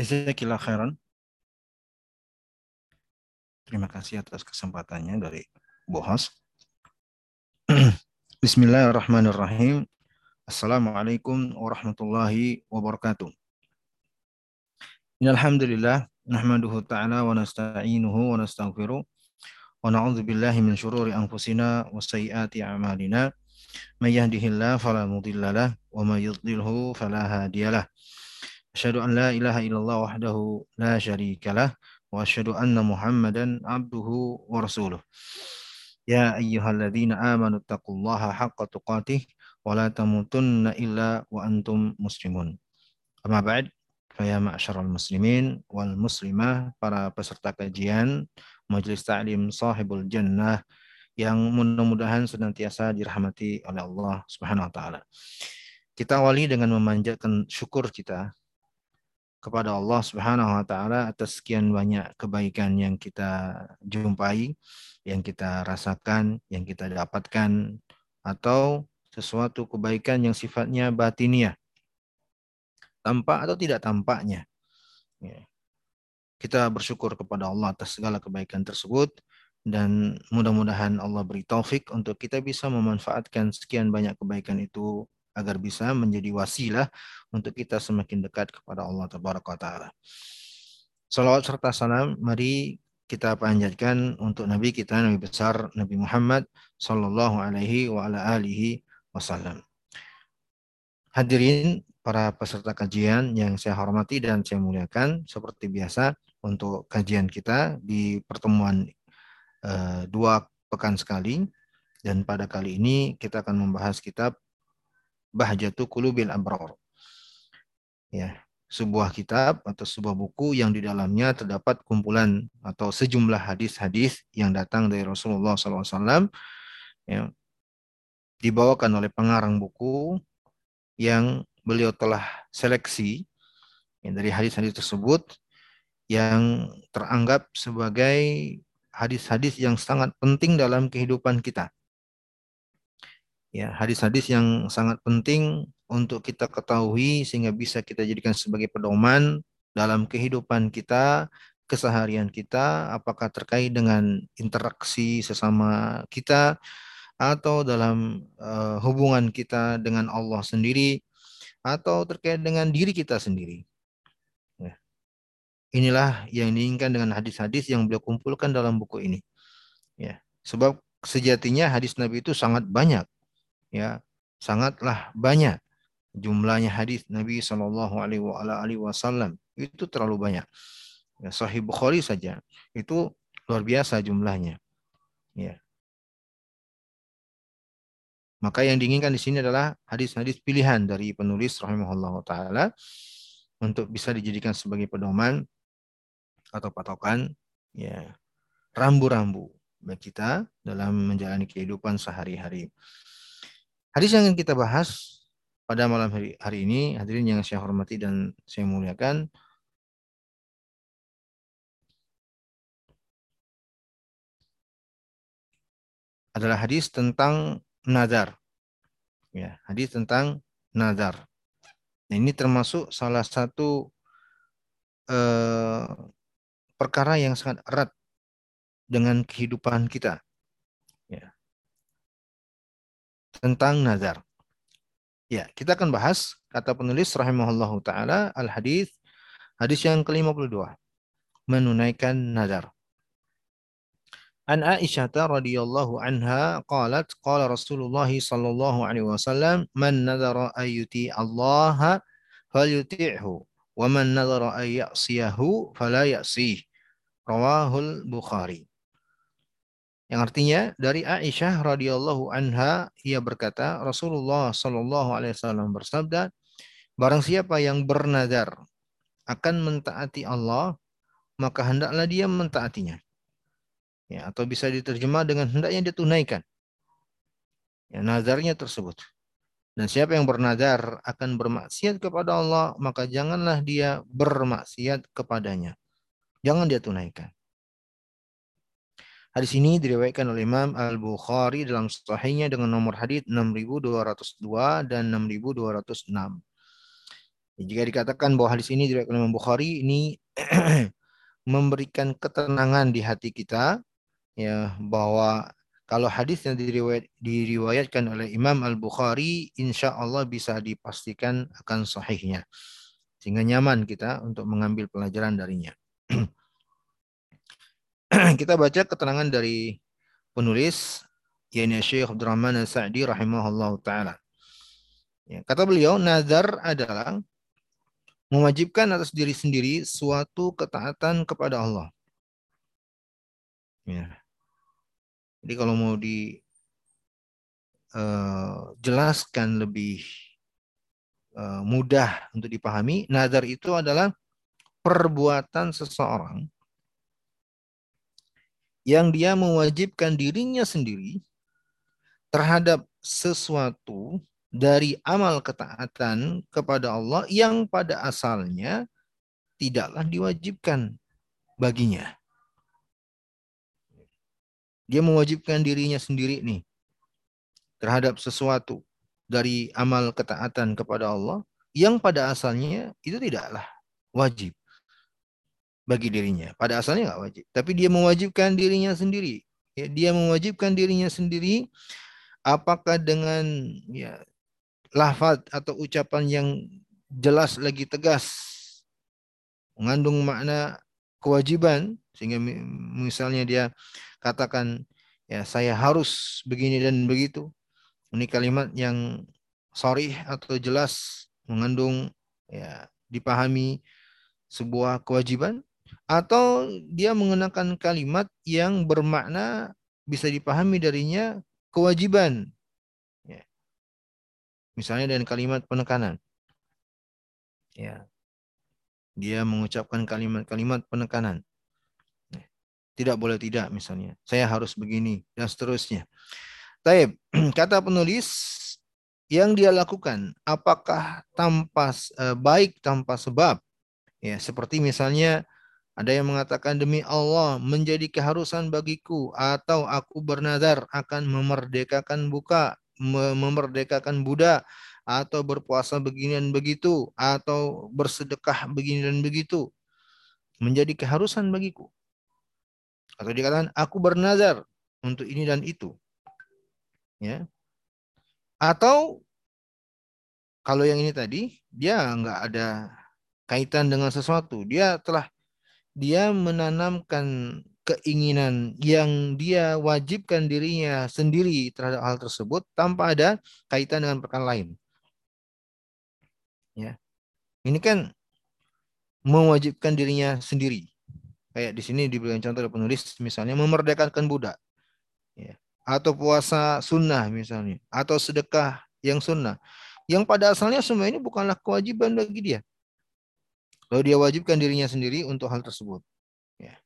Jazakillah khairan. Terima kasih atas kesempatannya dari Bohas. Bismillahirrahmanirrahim. Assalamualaikum warahmatullahi wabarakatuh. Innalhamdulillah nahmaduhu ta'ala wa nasta'inuhu wa nastaghfiruh wa na'udzu billahi min syururi anfusina wa sayyiati a'malina may yahdihillahu fala mudhillalah wa may yudlilhu fala hadiyalah. La ilaha illallah wahdahu la syarikalah wa asyhadu anna Muhammadan abduhu wa rasuluh. Ya ayyuhalladzina amanu taqullaha haqqa tuqatih wa la tamutunna illa wa antum muslimun. Amma ba'd, fa ya ma'syaral muslimin wal muslimah, para peserta kajian Majelis Ta'lim Sahibul Jannah yang mudah-mudahan senantiasa dirahmati oleh Allah Subhanahu wa taala. Kita awali dengan memanjatkan syukur kita kepada Allah Subhanahu wa taala atas sekian banyak kebaikan yang kita jumpai, yang kita rasakan, yang kita dapatkan atau sesuatu kebaikan yang sifatnya batiniah. Tampak atau tidak tampaknya. Ya. Kita bersyukur kepada Allah atas segala kebaikan tersebut dan mudah-mudahan Allah beri taufik untuk kita bisa memanfaatkan sekian banyak kebaikan itu agar bisa menjadi wasilah untuk kita semakin dekat kepada Allah Taala. Salawat serta salam mari kita panjatkan untuk Nabi kita Nabi besar Nabi Muhammad Sallallahu Alaihi wa ala alihi Wasallam. Hadirin para peserta kajian yang saya hormati dan saya muliakan, seperti biasa untuk kajian kita di pertemuan uh, dua pekan sekali dan pada kali ini kita akan membahas kitab Bahjatu Qulubil Abrar. Ya, sebuah kitab atau sebuah buku yang di dalamnya terdapat kumpulan atau sejumlah hadis-hadis yang datang dari Rasulullah SAW ya, dibawakan oleh pengarang buku yang beliau telah seleksi ya, dari hadis-hadis tersebut yang teranggap sebagai hadis-hadis yang sangat penting dalam kehidupan kita ya hadis-hadis yang sangat penting untuk kita ketahui sehingga bisa kita jadikan sebagai pedoman dalam kehidupan kita, keseharian kita, apakah terkait dengan interaksi sesama kita atau dalam uh, hubungan kita dengan Allah sendiri atau terkait dengan diri kita sendiri. Ya. Inilah yang diinginkan dengan hadis-hadis yang beliau kumpulkan dalam buku ini. Ya, sebab sejatinya hadis Nabi itu sangat banyak ya sangatlah banyak jumlahnya hadis Nabi Shallallahu Alaihi Wasallam itu terlalu banyak. Ya, Sahih Bukhari saja itu luar biasa jumlahnya. Ya. Maka yang diinginkan di sini adalah hadis-hadis pilihan dari penulis rahimahullah taala untuk bisa dijadikan sebagai pedoman atau patokan ya rambu-rambu bagi kita dalam menjalani kehidupan sehari-hari. Hadis yang kita bahas pada malam hari, hari ini, hadirin yang saya hormati dan saya muliakan, adalah hadis tentang nazar. Ya, hadis tentang nazar. Nah, ini termasuk salah satu eh, perkara yang sangat erat dengan kehidupan kita. Ya tentang nazar. Ya, kita akan bahas kata penulis rahimahullahu taala al-hadis hadis yang ke-52 menunaikan nazar. An Aisyah radhiyallahu anha qalat qala Rasulullah sallallahu alaihi wasallam man nadara ayyuti Allah falyuti'hu wa man nadara ay fala ya'sih. Rawahul Bukhari. Yang artinya dari Aisyah radhiyallahu anha ia berkata Rasulullah shallallahu alaihi wasallam bersabda barang siapa yang bernazar akan mentaati Allah maka hendaklah dia mentaatinya. Ya, atau bisa diterjemah dengan hendaknya dia tunaikan. Ya, nazarnya tersebut. Dan siapa yang bernazar akan bermaksiat kepada Allah, maka janganlah dia bermaksiat kepadanya. Jangan dia tunaikan. Hadis ini diriwayatkan oleh Imam Al-Bukhari dalam sahihnya dengan nomor hadis 6202 dan 6206. Jika dikatakan bahwa hadis ini diriwayatkan Imam Bukhari ini memberikan ketenangan di hati kita ya bahwa kalau hadis yang diriwayat, diriwayatkan oleh Imam Al-Bukhari insya Allah bisa dipastikan akan sahihnya sehingga nyaman kita untuk mengambil pelajaran darinya. kita baca keterangan dari penulis yakni Syekh Abdurrahman As-Sa'di rahimahullah taala. Ya, kata beliau nazar adalah mewajibkan atas diri sendiri suatu ketaatan kepada Allah. Ya. Jadi kalau mau dijelaskan eh, uh, lebih uh, mudah untuk dipahami, nazar itu adalah perbuatan seseorang yang dia mewajibkan dirinya sendiri terhadap sesuatu dari amal ketaatan kepada Allah yang pada asalnya tidaklah diwajibkan baginya. Dia mewajibkan dirinya sendiri nih terhadap sesuatu dari amal ketaatan kepada Allah yang pada asalnya itu tidaklah wajib bagi dirinya. Pada asalnya nggak wajib, tapi dia mewajibkan dirinya sendiri. Ya, dia mewajibkan dirinya sendiri apakah dengan ya lafaz atau ucapan yang jelas lagi tegas mengandung makna kewajiban sehingga misalnya dia katakan ya saya harus begini dan begitu ini kalimat yang sorry atau jelas mengandung ya dipahami sebuah kewajiban atau dia mengenakan kalimat yang bermakna bisa dipahami darinya kewajiban Misalnya dengan kalimat penekanan. Ya. Dia mengucapkan kalimat-kalimat penekanan. Tidak boleh tidak misalnya. Saya harus begini dan seterusnya. Taib, kata penulis yang dia lakukan apakah tanpa eh, baik tanpa sebab ya seperti misalnya ada yang mengatakan demi Allah menjadi keharusan bagiku atau aku bernazar akan memerdekakan buka memerdekakan budak atau berpuasa begini dan begitu atau bersedekah begini dan begitu menjadi keharusan bagiku. Atau dikatakan aku bernazar untuk ini dan itu. Ya. Atau kalau yang ini tadi dia nggak ada kaitan dengan sesuatu, dia telah dia menanamkan keinginan yang dia wajibkan dirinya sendiri terhadap hal tersebut tanpa ada kaitan dengan perkara lain. Ya. Ini kan mewajibkan dirinya sendiri. Kayak di sini diberikan contoh oleh penulis misalnya memerdekakan budak. Ya. Atau puasa sunnah misalnya. Atau sedekah yang sunnah. Yang pada asalnya semua ini bukanlah kewajiban bagi dia. Lalu dia wajibkan dirinya sendiri untuk hal tersebut. Ya.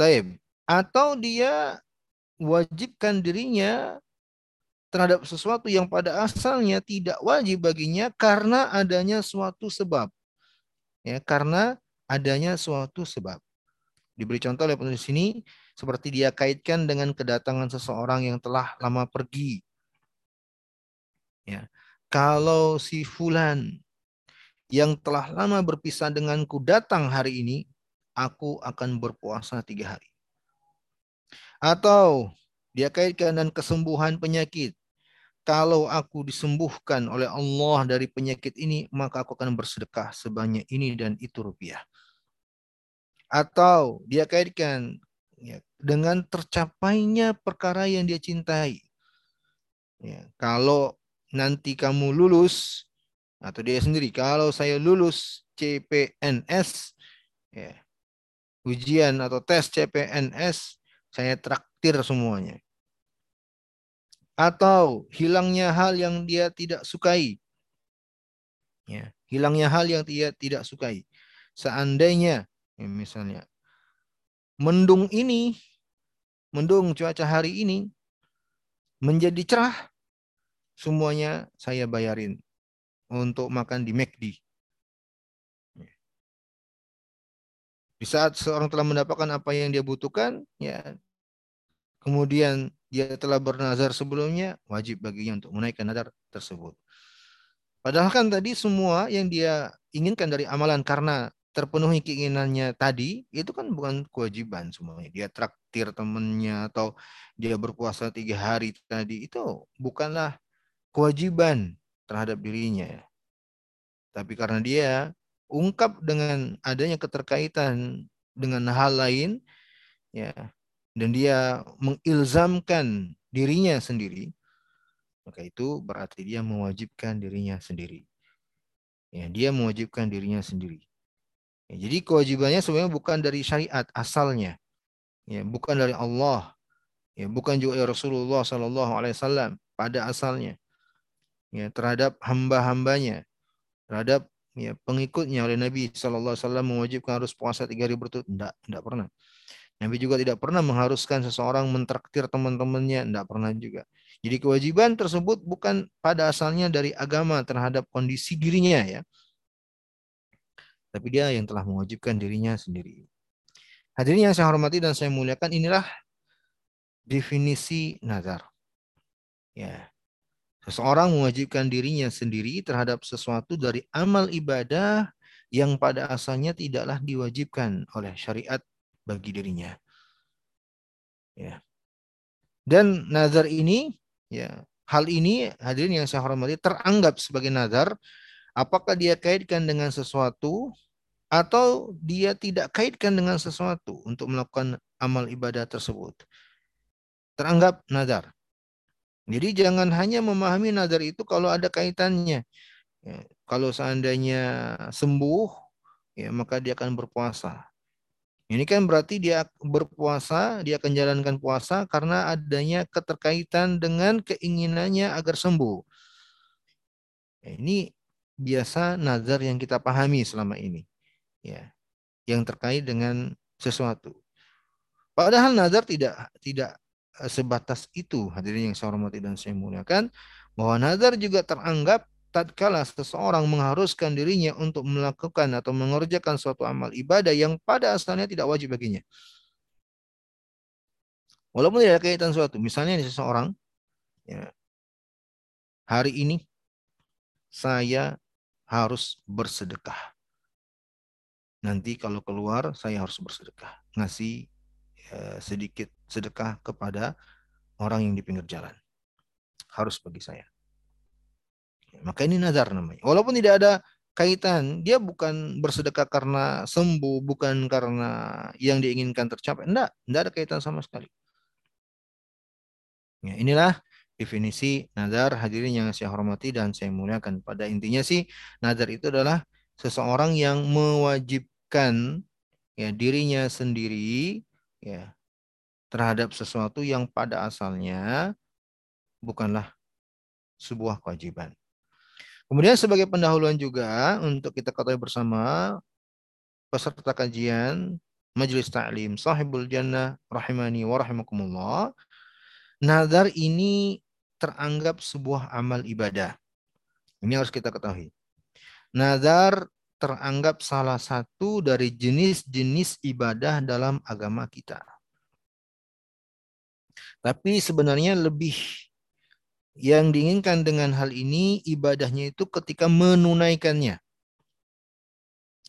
Taib. Atau dia wajibkan dirinya terhadap sesuatu yang pada asalnya tidak wajib baginya karena adanya suatu sebab. Ya, karena adanya suatu sebab. Diberi contoh oleh penulis ini seperti dia kaitkan dengan kedatangan seseorang yang telah lama pergi. Ya. Kalau si fulan yang telah lama berpisah denganku datang hari ini, aku akan berpuasa tiga hari. Atau dia kaitkan dengan kesembuhan penyakit. Kalau aku disembuhkan oleh Allah dari penyakit ini, maka aku akan bersedekah sebanyak ini dan itu rupiah. Atau dia kaitkan ya, dengan tercapainya perkara yang dia cintai. Ya, kalau nanti kamu lulus, atau dia sendiri, kalau saya lulus CPNS, ya, ujian atau tes CPNS, saya traktir semuanya. Atau hilangnya hal yang dia tidak sukai. Ya, hilangnya hal yang dia tidak sukai. Seandainya, ya misalnya, mendung ini, mendung cuaca hari ini, menjadi cerah, semuanya saya bayarin untuk makan di McD. Di saat seorang telah mendapatkan apa yang dia butuhkan, ya kemudian dia telah bernazar sebelumnya, wajib baginya untuk menaikkan nazar tersebut. Padahal kan tadi semua yang dia inginkan dari amalan karena terpenuhi keinginannya tadi itu kan bukan kewajiban semuanya. Dia traktir temennya atau dia berpuasa tiga hari tadi itu bukanlah kewajiban terhadap dirinya. Tapi karena dia ungkap dengan adanya keterkaitan dengan hal lain, ya, dan dia mengilzamkan dirinya sendiri, maka itu berarti dia mewajibkan dirinya sendiri. Ya, dia mewajibkan dirinya sendiri. Ya, jadi kewajibannya sebenarnya bukan dari syariat asalnya, ya, bukan dari Allah, ya, bukan juga dari Rasulullah Sallallahu Alaihi Wasallam pada asalnya, ya, terhadap hamba-hambanya, terhadap ya, pengikutnya oleh Nabi Sallallahu Alaihi Wasallam mewajibkan harus puasa tiga hari berturut, tidak, tidak pernah. Nabi juga tidak pernah mengharuskan seseorang mentraktir teman-temannya, tidak pernah juga. Jadi kewajiban tersebut bukan pada asalnya dari agama terhadap kondisi dirinya ya, tapi dia yang telah mewajibkan dirinya sendiri. Hadirin yang saya hormati dan saya muliakan, inilah definisi nazar. Ya. Seseorang mewajibkan dirinya sendiri terhadap sesuatu dari amal ibadah yang pada asalnya tidaklah diwajibkan oleh syariat bagi dirinya. Ya. Dan nazar ini, ya, hal ini hadirin yang saya hormati teranggap sebagai nazar apakah dia kaitkan dengan sesuatu atau dia tidak kaitkan dengan sesuatu untuk melakukan amal ibadah tersebut. Teranggap nazar. Jadi jangan hanya memahami nazar itu kalau ada kaitannya. Ya, kalau seandainya sembuh, ya maka dia akan berpuasa. Ini kan berarti dia berpuasa, dia akan jalankan puasa karena adanya keterkaitan dengan keinginannya agar sembuh. Ya, ini biasa nazar yang kita pahami selama ini ya yang terkait dengan sesuatu. Padahal nazar tidak tidak sebatas itu hadirin yang saya hormati dan saya muliakan bahwa nazar juga teranggap tatkala seseorang mengharuskan dirinya untuk melakukan atau mengerjakan suatu amal ibadah yang pada asalnya tidak wajib baginya. Walaupun tidak ada kaitan suatu, misalnya seseorang ya, hari ini saya harus bersedekah nanti kalau keluar saya harus bersedekah, ngasih sedikit sedekah kepada orang yang di pinggir jalan. Harus bagi saya. Maka ini nazar namanya. Walaupun tidak ada kaitan, dia bukan bersedekah karena sembuh, bukan karena yang diinginkan tercapai. Enggak, enggak ada kaitan sama sekali. Ya, inilah definisi nazar hadirin yang saya hormati dan saya muliakan. Pada intinya sih nazar itu adalah seseorang yang mewajib menempatkan ya dirinya sendiri ya terhadap sesuatu yang pada asalnya bukanlah sebuah kewajiban. Kemudian sebagai pendahuluan juga untuk kita ketahui bersama peserta kajian Majelis Ta'lim Sahibul Jannah rahimani wa rahimakumullah. Nazar ini teranggap sebuah amal ibadah. Ini harus kita ketahui. Nazar teranggap salah satu dari jenis-jenis ibadah dalam agama kita. Tapi sebenarnya lebih yang diinginkan dengan hal ini ibadahnya itu ketika menunaikannya.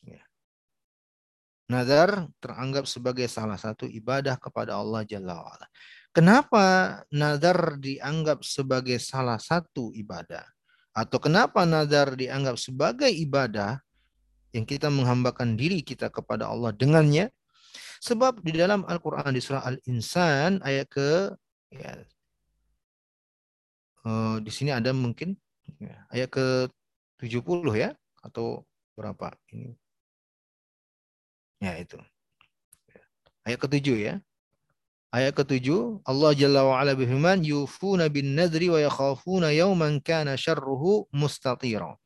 Ya. Nazar teranggap sebagai salah satu ibadah kepada Allah Jalla wa'ala. Kenapa nazar dianggap sebagai salah satu ibadah? Atau kenapa nazar dianggap sebagai ibadah? Yang kita menghambakan diri kita kepada Allah dengannya. Sebab di dalam Al-Quran di surah Al-Insan ayat ke ya, uh, di sini ada mungkin ya, ayat ke 70 ya atau berapa ini. Ya itu. Ayat ke-7 ya. Ayat ke-7 Allah Jalla wa ala berfirman yufuna bin nadri wa yakhafuna yawman kana syarruhu mustatira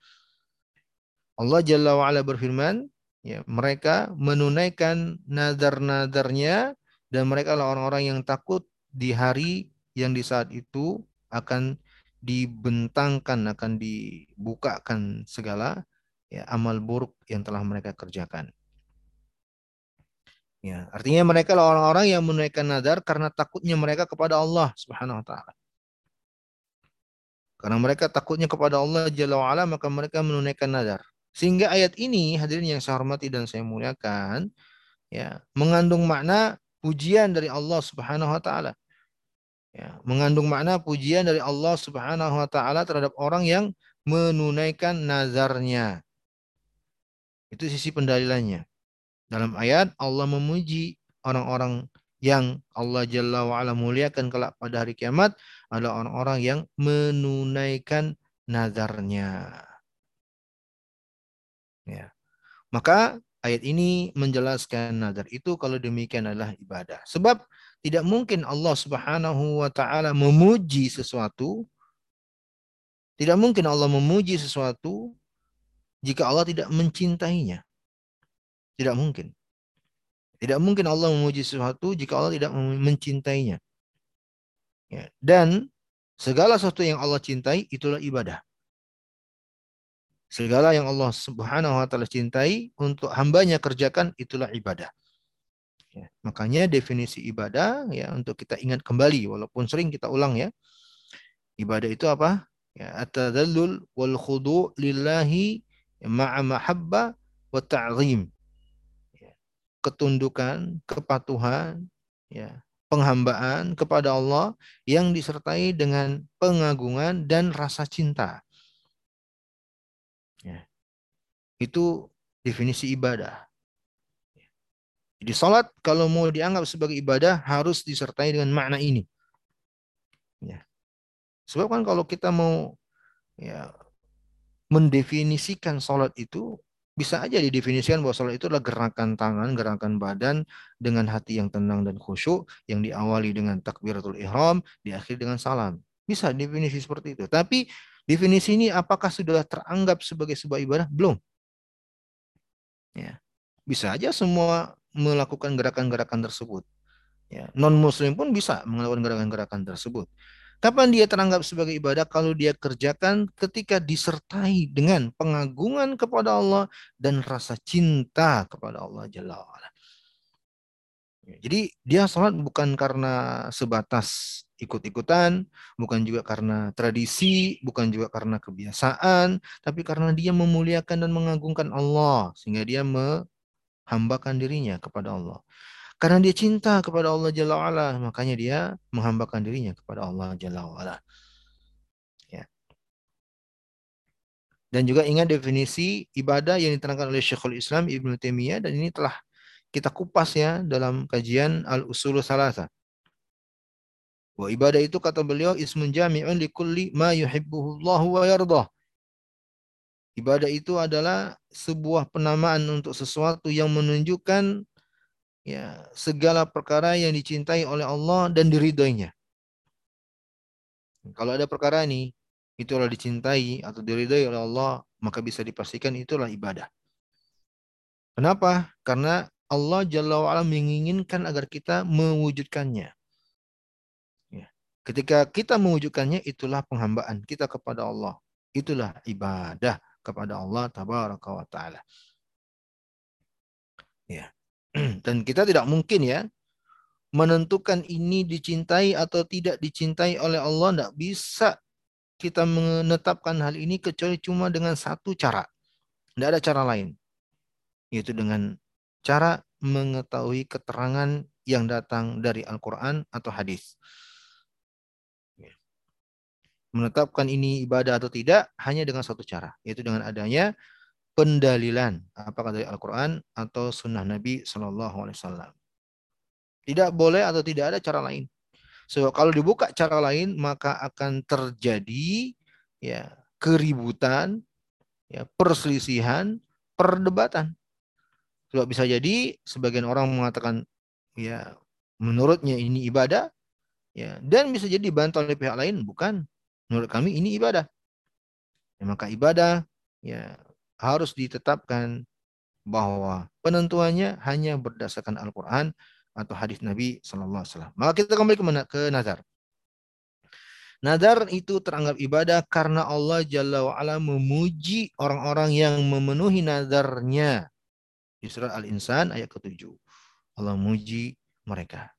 Allah Jalla wa'ala berfirman, ya, mereka menunaikan nazar-nazarnya dan mereka adalah orang-orang yang takut di hari yang di saat itu akan dibentangkan, akan dibukakan segala ya, amal buruk yang telah mereka kerjakan. Ya, artinya mereka adalah orang-orang yang menunaikan nazar karena takutnya mereka kepada Allah Subhanahu wa taala. Karena mereka takutnya kepada Allah Jalla wa'ala, maka mereka menunaikan nazar. Sehingga ayat ini, hadirin yang saya hormati dan saya muliakan, ya, mengandung makna pujian dari Allah Subhanahu wa taala. Ya, mengandung makna pujian dari Allah Subhanahu wa taala terhadap orang yang menunaikan nazarnya. Itu sisi pendalilannya. Dalam ayat Allah memuji orang-orang yang Allah Jalla wa'ala muliakan kelak pada hari kiamat adalah orang-orang yang menunaikan nazarnya. Ya. Maka ayat ini menjelaskan nazar itu kalau demikian adalah ibadah. Sebab tidak mungkin Allah Subhanahu wa taala memuji sesuatu tidak mungkin Allah memuji sesuatu jika Allah tidak mencintainya. Tidak mungkin. Tidak mungkin Allah memuji sesuatu jika Allah tidak mencintainya. Ya. Dan segala sesuatu yang Allah cintai itulah ibadah. Segala yang Allah Subhanahu wa taala cintai untuk hambanya kerjakan itulah ibadah. Ya, makanya definisi ibadah ya untuk kita ingat kembali walaupun sering kita ulang ya. Ibadah itu apa? Ya, at-tadallul wal khudu' lillahi ma'a mahabba wa ta'zim ketundukan, kepatuhan, ya, penghambaan kepada Allah yang disertai dengan pengagungan dan rasa cinta. Ya. Itu definisi ibadah. Jadi sholat kalau mau dianggap sebagai ibadah harus disertai dengan makna ini. Ya. Sebab kan kalau kita mau ya mendefinisikan sholat itu bisa aja didefinisikan bahwa sholat itu adalah gerakan tangan, gerakan badan dengan hati yang tenang dan khusyuk yang diawali dengan takbiratul ihram, diakhiri dengan salam. Bisa definisi seperti itu. Tapi definisi ini apakah sudah teranggap sebagai sebuah ibadah? Belum. Ya. Bisa aja semua melakukan gerakan-gerakan tersebut. Ya. Non muslim pun bisa melakukan gerakan-gerakan tersebut. Kapan dia teranggap sebagai ibadah? Kalau dia kerjakan ketika disertai dengan pengagungan kepada Allah dan rasa cinta kepada Allah Jalla. Ya, jadi dia sholat bukan karena sebatas ikut-ikutan, bukan juga karena tradisi, bukan juga karena kebiasaan, tapi karena dia memuliakan dan mengagungkan Allah sehingga dia menghambakan dirinya kepada Allah. Karena dia cinta kepada Allah Jalla wa'ala, makanya dia menghambakan dirinya kepada Allah Jalla wa'ala. Ya. Dan juga ingat definisi ibadah yang diterangkan oleh Syekhul Islam Ibnu Taimiyah dan ini telah kita kupas ya dalam kajian Al-Usul Salasa. Bahwa ibadah itu kata beliau ismun jami'un likulli ma yuhibbuhu Allah wa yardah. Ibadah itu adalah sebuah penamaan untuk sesuatu yang menunjukkan ya segala perkara yang dicintai oleh Allah dan diridhoinya. Kalau ada perkara ini itulah dicintai atau diridhoi oleh Allah, maka bisa dipastikan itulah ibadah. Kenapa? Karena Allah Jalla wa'ala menginginkan agar kita mewujudkannya. Ketika kita mewujudkannya, itulah penghambaan kita kepada Allah. Itulah ibadah kepada Allah Tabaraka wa Ta'ala. Ya. Dan kita tidak mungkin ya menentukan ini dicintai atau tidak dicintai oleh Allah. Tidak bisa kita menetapkan hal ini kecuali cuma dengan satu cara. Tidak ada cara lain. Yaitu dengan cara mengetahui keterangan yang datang dari Al-Quran atau hadis. Menetapkan ini ibadah atau tidak hanya dengan satu cara, yaitu dengan adanya pendalilan apakah dari Al-Quran atau Sunnah Nabi Shallallahu Alaihi Wasallam. Tidak boleh atau tidak ada cara lain. So kalau dibuka cara lain maka akan terjadi ya keributan, ya perselisihan, perdebatan. Sebab bisa jadi sebagian orang mengatakan ya menurutnya ini ibadah, ya dan bisa jadi dibantu oleh pihak lain bukan. Menurut kami ini ibadah. Ya, maka ibadah ya harus ditetapkan bahwa penentuannya hanya berdasarkan Al-Quran atau hadis Nabi Sallallahu Alaihi Wasallam. Maka kita kembali ke, ke nazar. Nazar itu teranggap ibadah karena Allah Jalla wa'ala memuji orang-orang yang memenuhi nazarnya. Di surat Al-Insan ayat ke-7. Allah memuji mereka.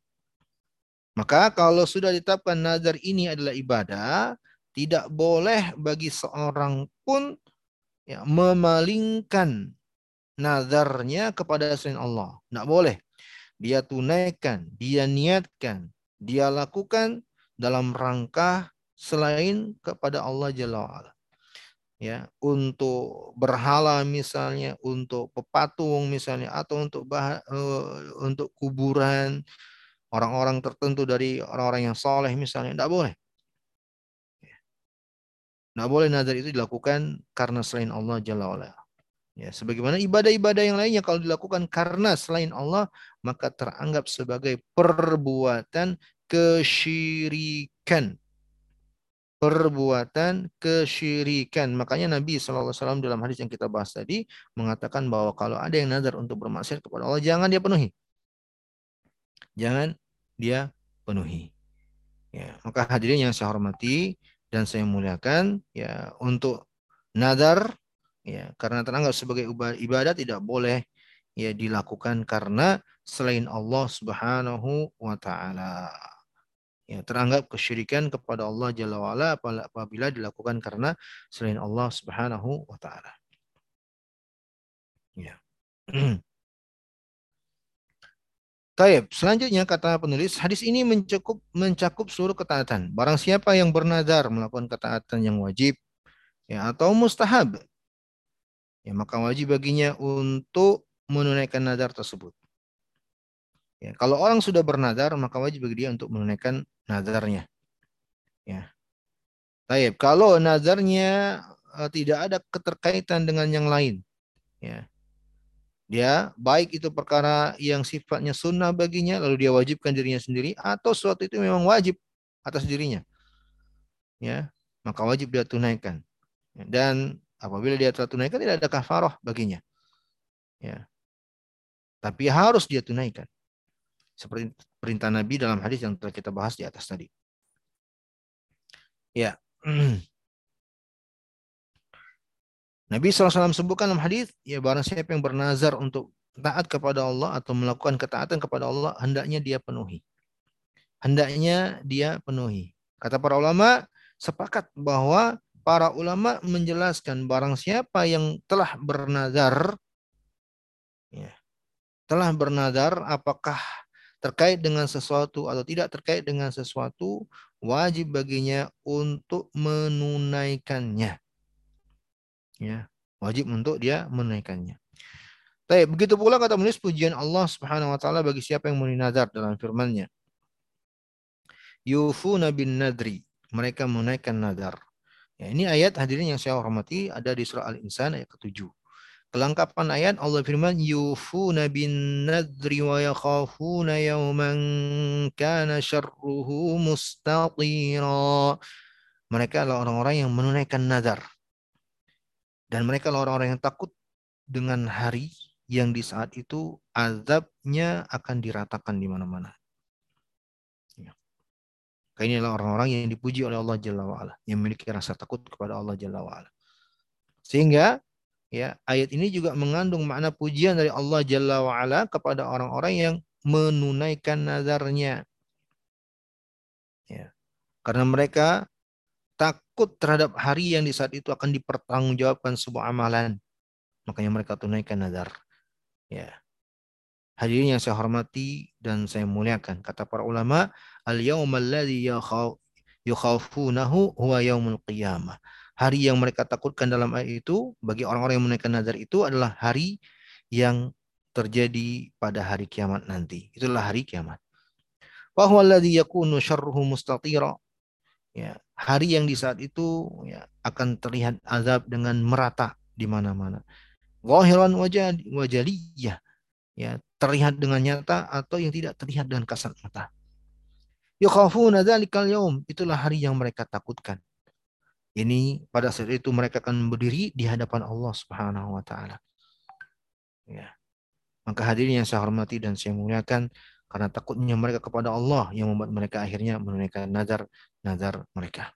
Maka kalau sudah ditetapkan nazar ini adalah ibadah, tidak boleh bagi seorang pun ya, memalingkan nazarnya kepada selain Allah. Tidak boleh. Dia tunaikan, dia niatkan, dia lakukan dalam rangka selain kepada Allah Jalla wa'ala. Ya, untuk berhala misalnya, untuk pepatung misalnya, atau untuk bah, uh, untuk kuburan orang-orang tertentu dari orang-orang yang soleh misalnya, tidak boleh. Tidak boleh nazar itu dilakukan karena selain Allah Jalla wa'ala. Ya, sebagaimana ibadah-ibadah yang lainnya kalau dilakukan karena selain Allah maka teranggap sebagai perbuatan kesyirikan. Perbuatan kesyirikan. Makanya Nabi SAW dalam hadis yang kita bahas tadi mengatakan bahwa kalau ada yang nazar untuk bermaksiat kepada Allah jangan dia penuhi. Jangan dia penuhi. Ya, maka hadirin yang saya hormati dan saya muliakan ya untuk nazar ya karena teranggap sebagai ibadah tidak boleh ya dilakukan karena selain Allah Subhanahu wa taala. Ya, teranggap kesyirikan kepada Allah Jalla wa'ala apabila dilakukan karena selain Allah Subhanahu wa taala. Ya. Taib. Selanjutnya kata penulis, hadis ini mencakup mencakup seluruh ketaatan. Barang siapa yang bernazar melakukan ketaatan yang wajib ya atau mustahab ya maka wajib baginya untuk menunaikan nazar tersebut. Ya, kalau orang sudah bernazar, maka wajib bagi dia untuk menunaikan nazarnya. Ya. Taib. Kalau nazarnya uh, tidak ada keterkaitan dengan yang lain, ya. Dia baik itu perkara yang sifatnya sunnah baginya, lalu dia wajibkan dirinya sendiri, atau suatu itu memang wajib atas dirinya. Ya, maka wajib dia tunaikan. Dan Apabila dia telah tunaikan tidak ada kafarah baginya. Ya. Tapi harus dia tunaikan. Seperti perintah Nabi dalam hadis yang telah kita bahas di atas tadi. Ya. Nabi SAW sebutkan dalam hadis, ya barang siapa yang bernazar untuk taat kepada Allah atau melakukan ketaatan kepada Allah, hendaknya dia penuhi. Hendaknya dia penuhi. Kata para ulama, sepakat bahwa para ulama menjelaskan barang siapa yang telah bernazar ya, telah bernazar apakah terkait dengan sesuatu atau tidak terkait dengan sesuatu wajib baginya untuk menunaikannya ya wajib untuk dia menunaikannya Tapi begitu pula kata menulis pujian Allah Subhanahu wa taala bagi siapa yang menunaikan nazar dalam firman-Nya. Yufuna bin nadri, mereka menunaikan nazar. Ya, ini ayat hadirin yang saya hormati ada di surah Al-Insan ayat ke-7. Kelengkapan ayat Allah firman yufuna bin nadri wa yakhafuna yawman kana syarruhu mustatira. Mereka adalah orang-orang yang menunaikan nazar. Dan mereka orang-orang yang takut dengan hari yang di saat itu azabnya akan diratakan di mana-mana. Ini adalah orang-orang yang dipuji oleh Allah Jalla wa'ala. Yang memiliki rasa takut kepada Allah Jalla wa'ala. Sehingga ya ayat ini juga mengandung makna pujian dari Allah Jalla wa'ala kepada orang-orang yang menunaikan nazarnya. Ya. Karena mereka takut terhadap hari yang di saat itu akan dipertanggungjawabkan sebuah amalan. Makanya mereka tunaikan nazar. Ya. Hadirin yang saya hormati dan saya muliakan. Kata para ulama, al-yawmal ladzi yukhafunahu huwa yaumul qiyamah. Hari yang mereka takutkan dalam ayat itu bagi orang-orang yang menaikkan nazar itu adalah hari yang terjadi pada hari kiamat nanti. Itulah hari kiamat. Wa huwa yakunu syarruhu mustatira. Ya, hari yang di saat itu ya, akan terlihat azab dengan merata di mana-mana. Zahiran wajah wajaliyah ya terlihat dengan nyata atau yang tidak terlihat dengan kasat mata. Yukhafuna dzalikal yaum, itulah hari yang mereka takutkan. Ini pada saat itu mereka akan berdiri di hadapan Allah Subhanahu wa taala. Ya. Maka hadirin yang saya hormati dan saya muliakan karena takutnya mereka kepada Allah yang membuat mereka akhirnya menunaikan nazar nazar mereka.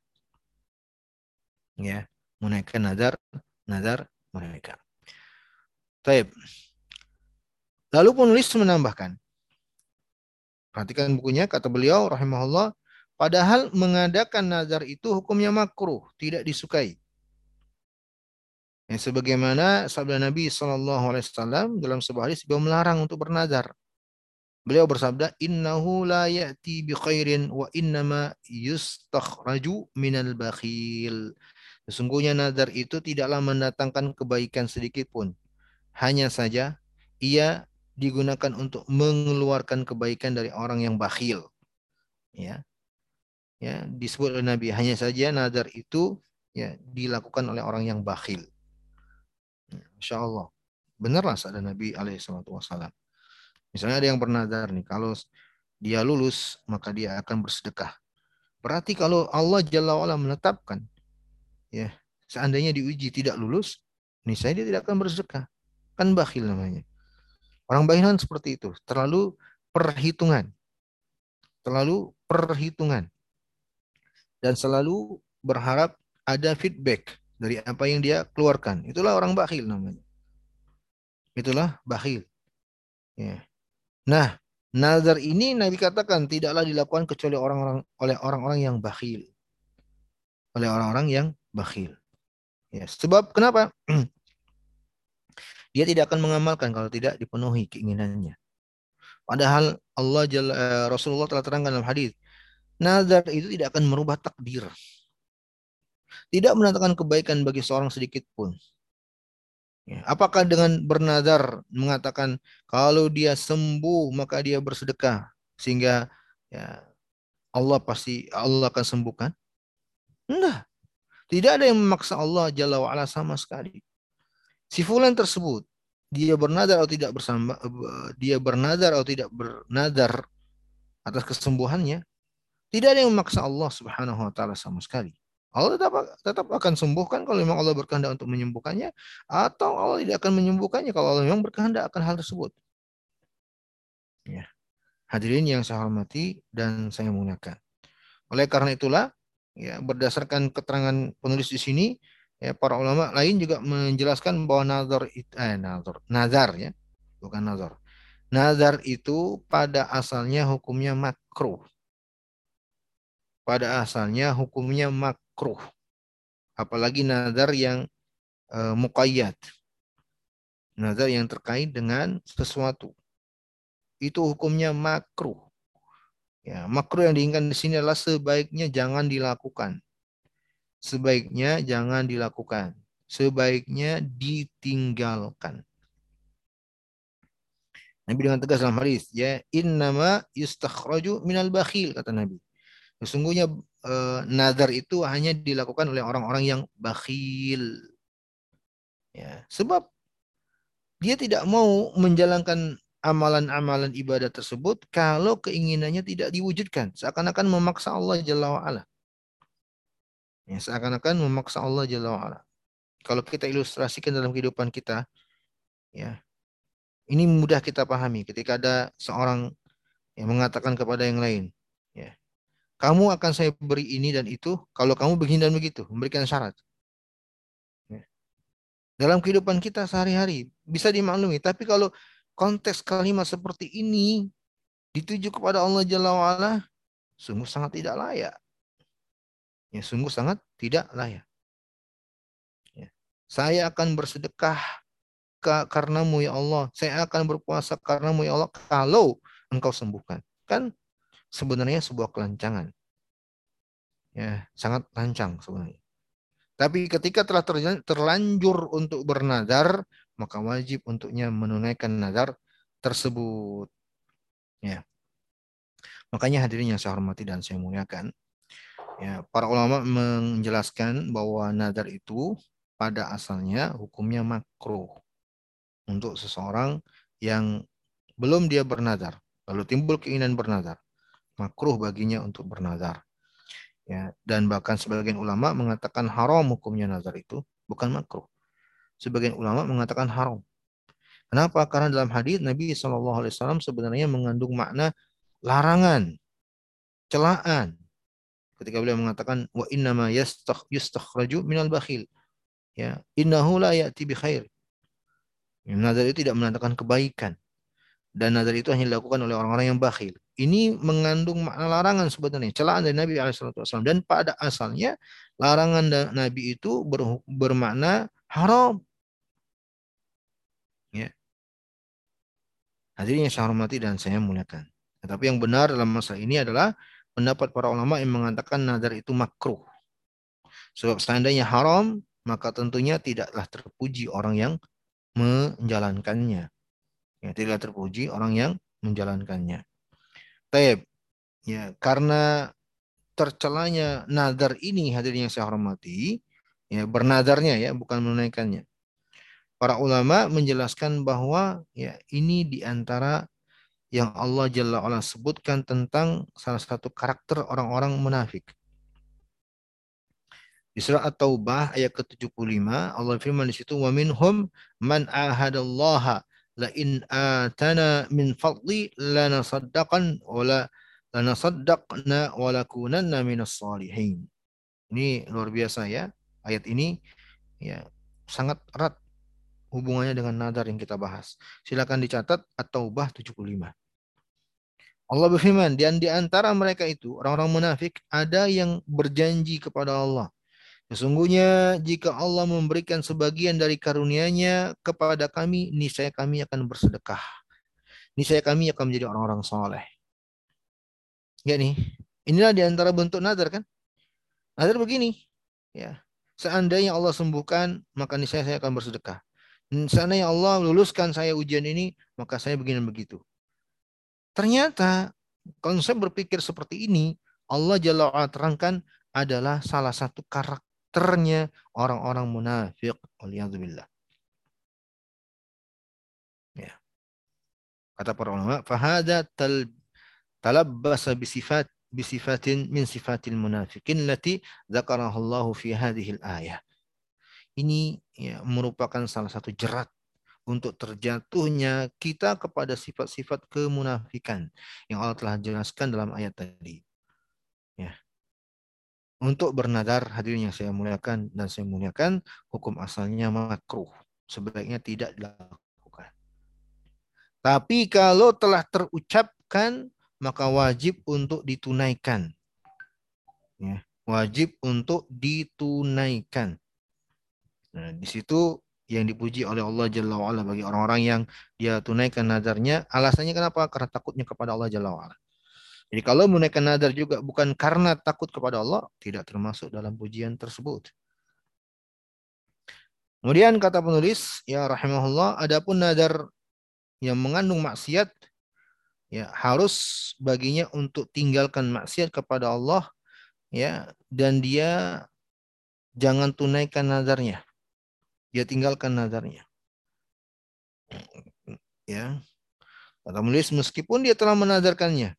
Ya, menunaikan nazar nazar mereka. Taib. Lalu penulis menambahkan, perhatikan bukunya, kata beliau rahimahullah, Padahal mengadakan nazar itu hukumnya makruh, tidak disukai. Yang sebagaimana sabda Nabi SAW dalam sebuah hadis beliau melarang untuk bernazar. Beliau bersabda, "Innahu la ya'ti bi khairin wa innama yustakhraju minal bakhil." Sesungguhnya nazar itu tidaklah mendatangkan kebaikan sedikit pun. Hanya saja ia digunakan untuk mengeluarkan kebaikan dari orang yang bakhil. Ya. Ya, disebut oleh Nabi hanya saja nazar itu ya dilakukan oleh orang yang bakhil. Ya, Masya Allah. Benarlah sabda Nabi alaihissalam. Misalnya ada yang bernazar nih, kalau dia lulus maka dia akan bersedekah. Berarti kalau Allah Jalla wa'ala menetapkan ya seandainya diuji tidak lulus, nih saya dia tidak akan bersedekah. Kan bakhil namanya. Orang bakhil kan seperti itu, terlalu perhitungan. Terlalu perhitungan. Dan selalu berharap ada feedback dari apa yang dia keluarkan. Itulah orang bakhil namanya. Itulah bakhil. Ya. Nah, nazar ini Nabi katakan tidaklah dilakukan kecuali orang-orang oleh orang-orang yang bakhil. Oleh orang-orang yang bakhil. Ya, sebab kenapa? Dia tidak akan mengamalkan kalau tidak dipenuhi keinginannya. Padahal Allah Jalla, eh, Rasulullah telah terangkan dalam hadis, nazar itu tidak akan merubah takdir. Tidak mendatangkan kebaikan bagi seorang sedikit pun. Ya, apakah dengan bernazar mengatakan kalau dia sembuh maka dia bersedekah sehingga ya Allah pasti Allah akan sembuhkan? Enggak. Tidak ada yang memaksa Allah Jalla wa'ala sama sekali si fulan tersebut dia bernadar atau tidak bersama dia bernadar atau tidak bernadar atas kesembuhannya tidak ada yang memaksa Allah Subhanahu wa taala sama sekali. Allah tetap tetap akan sembuhkan kalau memang Allah berkehendak untuk menyembuhkannya atau Allah tidak akan menyembuhkannya kalau Allah memang berkehendak akan hal tersebut. Ya. Hadirin yang saya hormati dan saya muliakan. Oleh karena itulah ya berdasarkan keterangan penulis di sini Ya, para ulama lain juga menjelaskan bahwa nazar itu eh nazar, nazar ya, bukan nazar. Nazar itu pada asalnya hukumnya makruh. Pada asalnya hukumnya makruh. Apalagi nazar yang e, muqayyad. Nazar yang terkait dengan sesuatu. Itu hukumnya makruh. Ya, makruh yang diinginkan di sini adalah sebaiknya jangan dilakukan sebaiknya jangan dilakukan. Sebaiknya ditinggalkan. Nabi dengan tegas dalam hadis, ya innama yustakhraju minal bakhil kata Nabi. Sesungguhnya e, nazar itu hanya dilakukan oleh orang-orang yang bakhil. Ya, sebab dia tidak mau menjalankan amalan-amalan ibadah tersebut kalau keinginannya tidak diwujudkan. Seakan-akan memaksa Allah Jalla wa'ala. Ya, seakan-akan memaksa Allah Jalla wa'ala. Kalau kita ilustrasikan dalam kehidupan kita, ya, ini mudah kita pahami ketika ada seorang yang mengatakan kepada yang lain, ya, kamu akan saya beri ini dan itu kalau kamu begini dan begitu, memberikan syarat. Ya. Dalam kehidupan kita sehari-hari bisa dimaklumi, tapi kalau konteks kalimat seperti ini dituju kepada Allah Jalla wa'ala, sungguh sangat tidak layak ya sungguh sangat tidak layak. Ya. Saya akan bersedekah karenamu ya Allah. Saya akan berpuasa karenamu ya Allah kalau engkau sembuhkan. Kan sebenarnya sebuah kelancangan. Ya, sangat lancang sebenarnya. Tapi ketika telah terlanjur untuk bernazar, maka wajib untuknya menunaikan nazar tersebut. Ya. Makanya hadirin yang saya hormati dan saya muliakan, Ya, para ulama menjelaskan bahwa nadar itu pada asalnya hukumnya makruh untuk seseorang yang belum dia bernadar, lalu timbul keinginan bernadar, makruh baginya untuk bernadar. Ya, dan bahkan sebagian ulama mengatakan haram hukumnya nazar itu, bukan makruh. Sebagian ulama mengatakan haram. Kenapa? Karena dalam hadis Nabi SAW sebenarnya mengandung makna larangan, celaan, ketika beliau mengatakan wa inna ma yustakhraju minal bakhil ya innahu la ya'ti bi khair nazar itu tidak menandakan kebaikan dan nazar itu hanya dilakukan oleh orang-orang yang bakhil. Ini mengandung makna larangan sebenarnya, celaan dari Nabi SAW. Dan pada asalnya larangan Nabi itu ber, bermakna haram. Ya. Hadirin yang saya hormati dan saya muliakan. Tetapi yang benar dalam masalah ini adalah pendapat para ulama yang mengatakan nazar itu makruh. Sebab seandainya haram, maka tentunya tidaklah terpuji orang yang menjalankannya. Ya, tidak terpuji orang yang menjalankannya. Taib. Ya, karena tercelanya nadar ini hadirin yang saya hormati, ya bernadarnya ya, bukan menunaikannya. Para ulama menjelaskan bahwa ya ini di antara yang Allah Jalla Allah sebutkan tentang salah satu karakter orang-orang munafik. Di surah At-Taubah ayat ke-75 Allah firman di situ wa minhum man ahadallaha la in atana min fadli lanasaddaqan wa la lanasaddaqna wa lakunanna minas salihin. Ini luar biasa ya. Ayat ini ya sangat erat hubungannya dengan nadar yang kita bahas. Silakan dicatat At-Taubah 75. Allah berfirman, dan di antara mereka itu, orang-orang munafik, ada yang berjanji kepada Allah. Sesungguhnya jika Allah memberikan sebagian dari karunia-Nya kepada kami, niscaya kami akan bersedekah. Niscaya kami akan menjadi orang-orang soleh. Ya nih, inilah di antara bentuk nazar kan? Nazar begini, ya. Seandainya Allah sembuhkan, maka niscaya saya akan bersedekah. Seandainya Allah luluskan saya ujian ini, maka saya begini begitu. Ternyata saya berpikir seperti ini, Allah Jalla terangkan adalah salah satu karakter karakternya orang-orang munafik. Waliyadzubillah. Ya. Kata para ulama, fahada tal talabbasa bisifat bisifatin min sifatil munafikin lati dzakarahallahu fi hadhihi al-ayah. Ini ya, merupakan salah satu jerat untuk terjatuhnya kita kepada sifat-sifat kemunafikan yang Allah telah jelaskan dalam ayat tadi. Ya. Untuk bernadar hadirin yang saya muliakan dan saya muliakan, hukum asalnya makruh. Sebaiknya tidak dilakukan. Tapi kalau telah terucapkan, maka wajib untuk ditunaikan. Ya, wajib untuk ditunaikan. Nah, di situ yang dipuji oleh Allah Jalla wa'ala bagi orang-orang yang dia tunaikan nadarnya. Alasannya kenapa? Karena takutnya kepada Allah Jalla wa'ala. Jadi kalau menaikkan nadar juga bukan karena takut kepada Allah, tidak termasuk dalam pujian tersebut. Kemudian kata penulis, ya rahimahullah, adapun nadar yang mengandung maksiat, ya harus baginya untuk tinggalkan maksiat kepada Allah, ya dan dia jangan tunaikan nadarnya. Dia tinggalkan nadarnya. Ya. Kata penulis meskipun dia telah menadarkannya,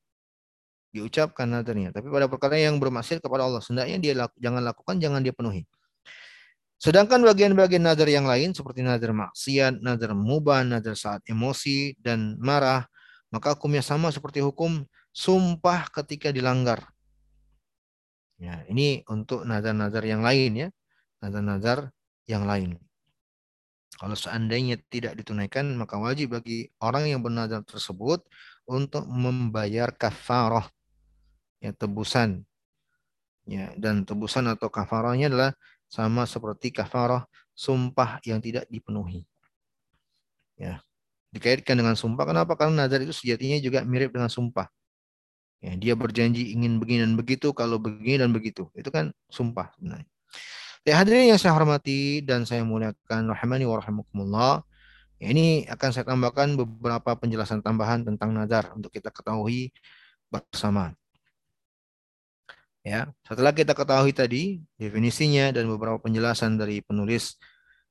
diucapkan nadarnya. Tapi pada perkara yang bermaksud kepada Allah, sebenarnya dia laku, jangan lakukan, jangan dia penuhi. Sedangkan bagian-bagian nadar yang lain seperti nadar maksiat, nadar mubah, nadar saat emosi dan marah, maka hukumnya sama seperti hukum sumpah ketika dilanggar. Ya, ini untuk nadar-nadar yang lain ya. Nadar-nadar yang lain. Kalau seandainya tidak ditunaikan, maka wajib bagi orang yang bernadar tersebut untuk membayar kafarah ya tebusan. Ya dan tebusan atau kafarahnya adalah sama seperti kafarah sumpah yang tidak dipenuhi. Ya dikaitkan dengan sumpah. Kenapa? Karena nazar itu sejatinya juga mirip dengan sumpah. Ya dia berjanji ingin begini dan begitu kalau begini dan begitu. Itu kan sumpah sebenarnya. Ya hadirin yang saya hormati dan saya muliakan rahmani wa rahimakumullah. Ya, ini akan saya tambahkan beberapa penjelasan tambahan tentang nazar untuk kita ketahui bersama Ya, setelah kita ketahui tadi definisinya dan beberapa penjelasan dari penulis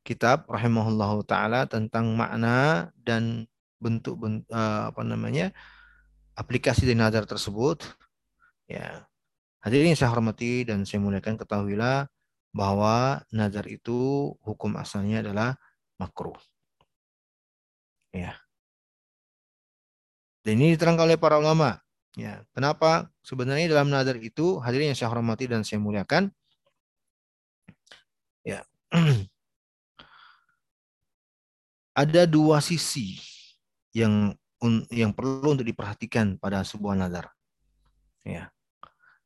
kitab rahimahullah taala tentang makna dan bentuk, bentuk uh, apa namanya aplikasi dari nazar tersebut, ya hadirin saya hormati dan saya muliakan ketahuilah bahwa nazar itu hukum asalnya adalah makruh. Ya. Dan ini diterangkan oleh para ulama Ya, kenapa? Sebenarnya dalam nazar itu hadirin yang saya hormati dan saya muliakan. Ya. Ada dua sisi yang yang perlu untuk diperhatikan pada sebuah nazar. Ya.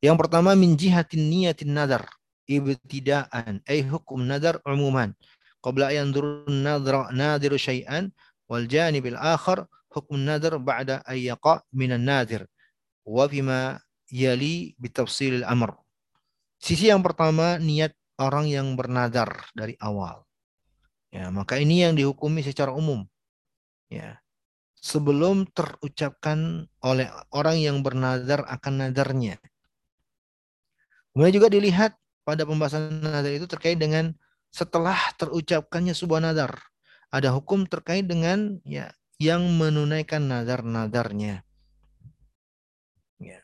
Yang pertama min jihatin niyatin nazar ibtidaan ay hukum nazar umuman qabla yanzur nadra nadiru syai'an wal janib al akhar hukum nazar ba'da ay yaqa min an nadir wa bima yali bitafsil al amr. Sisi yang pertama niat orang yang bernadar dari awal. Ya, maka ini yang dihukumi secara umum. Ya. Sebelum terucapkan oleh orang yang bernadar akan nadarnya. Kemudian juga dilihat pada pembahasan nadar itu terkait dengan setelah terucapkannya sebuah nadar. Ada hukum terkait dengan ya yang menunaikan nadar-nadarnya. Ya.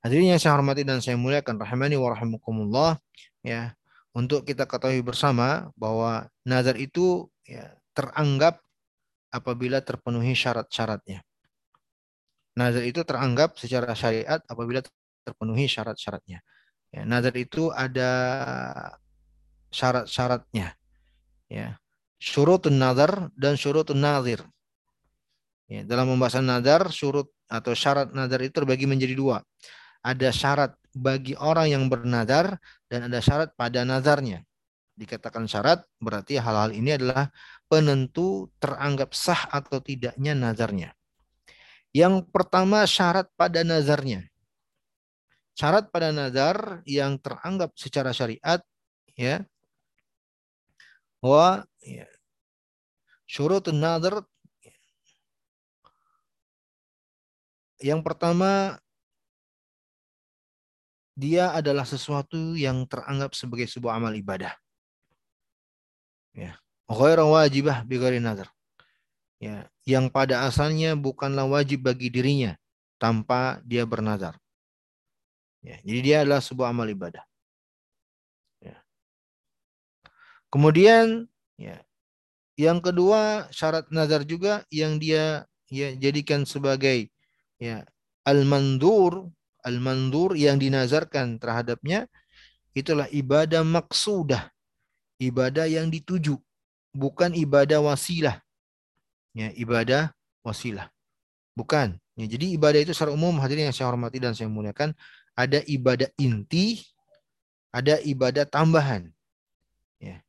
Hadirin yang saya hormati dan saya muliakan rahimani wa rahimakumullah ya untuk kita ketahui bersama bahwa nazar itu ya teranggap apabila terpenuhi syarat-syaratnya. Nazar itu teranggap secara syariat apabila terpenuhi syarat-syaratnya. Ya, nazar itu ada syarat-syaratnya. Ya. Syurutun nazar dan syurutun nazir. Ya, dalam pembahasan nazar, syurut atau syarat nazar itu terbagi menjadi dua ada syarat bagi orang yang bernazar dan ada syarat pada nazarnya. Dikatakan syarat berarti hal-hal ini adalah penentu teranggap sah atau tidaknya nazarnya. Yang pertama syarat pada nazarnya. Syarat pada nazar yang teranggap secara syariat ya wa ya, syurutun nazar yang pertama dia adalah sesuatu yang teranggap sebagai sebuah amal ibadah. Ya. Ghairu wajibah bighairi nazar. Ya, yang pada asalnya bukanlah wajib bagi dirinya tanpa dia bernazar. Ya, jadi dia adalah sebuah amal ibadah. Ya. Kemudian ya, yang kedua syarat nazar juga yang dia ya jadikan sebagai ya al-mandur al-mandur yang dinazarkan terhadapnya itulah ibadah maksudah. Ibadah yang dituju, bukan ibadah wasilah. Ya, ibadah wasilah. Bukan. Ya, jadi ibadah itu secara umum hadirin yang saya hormati dan saya muliakan, ada ibadah inti, ada ibadah tambahan. Ya.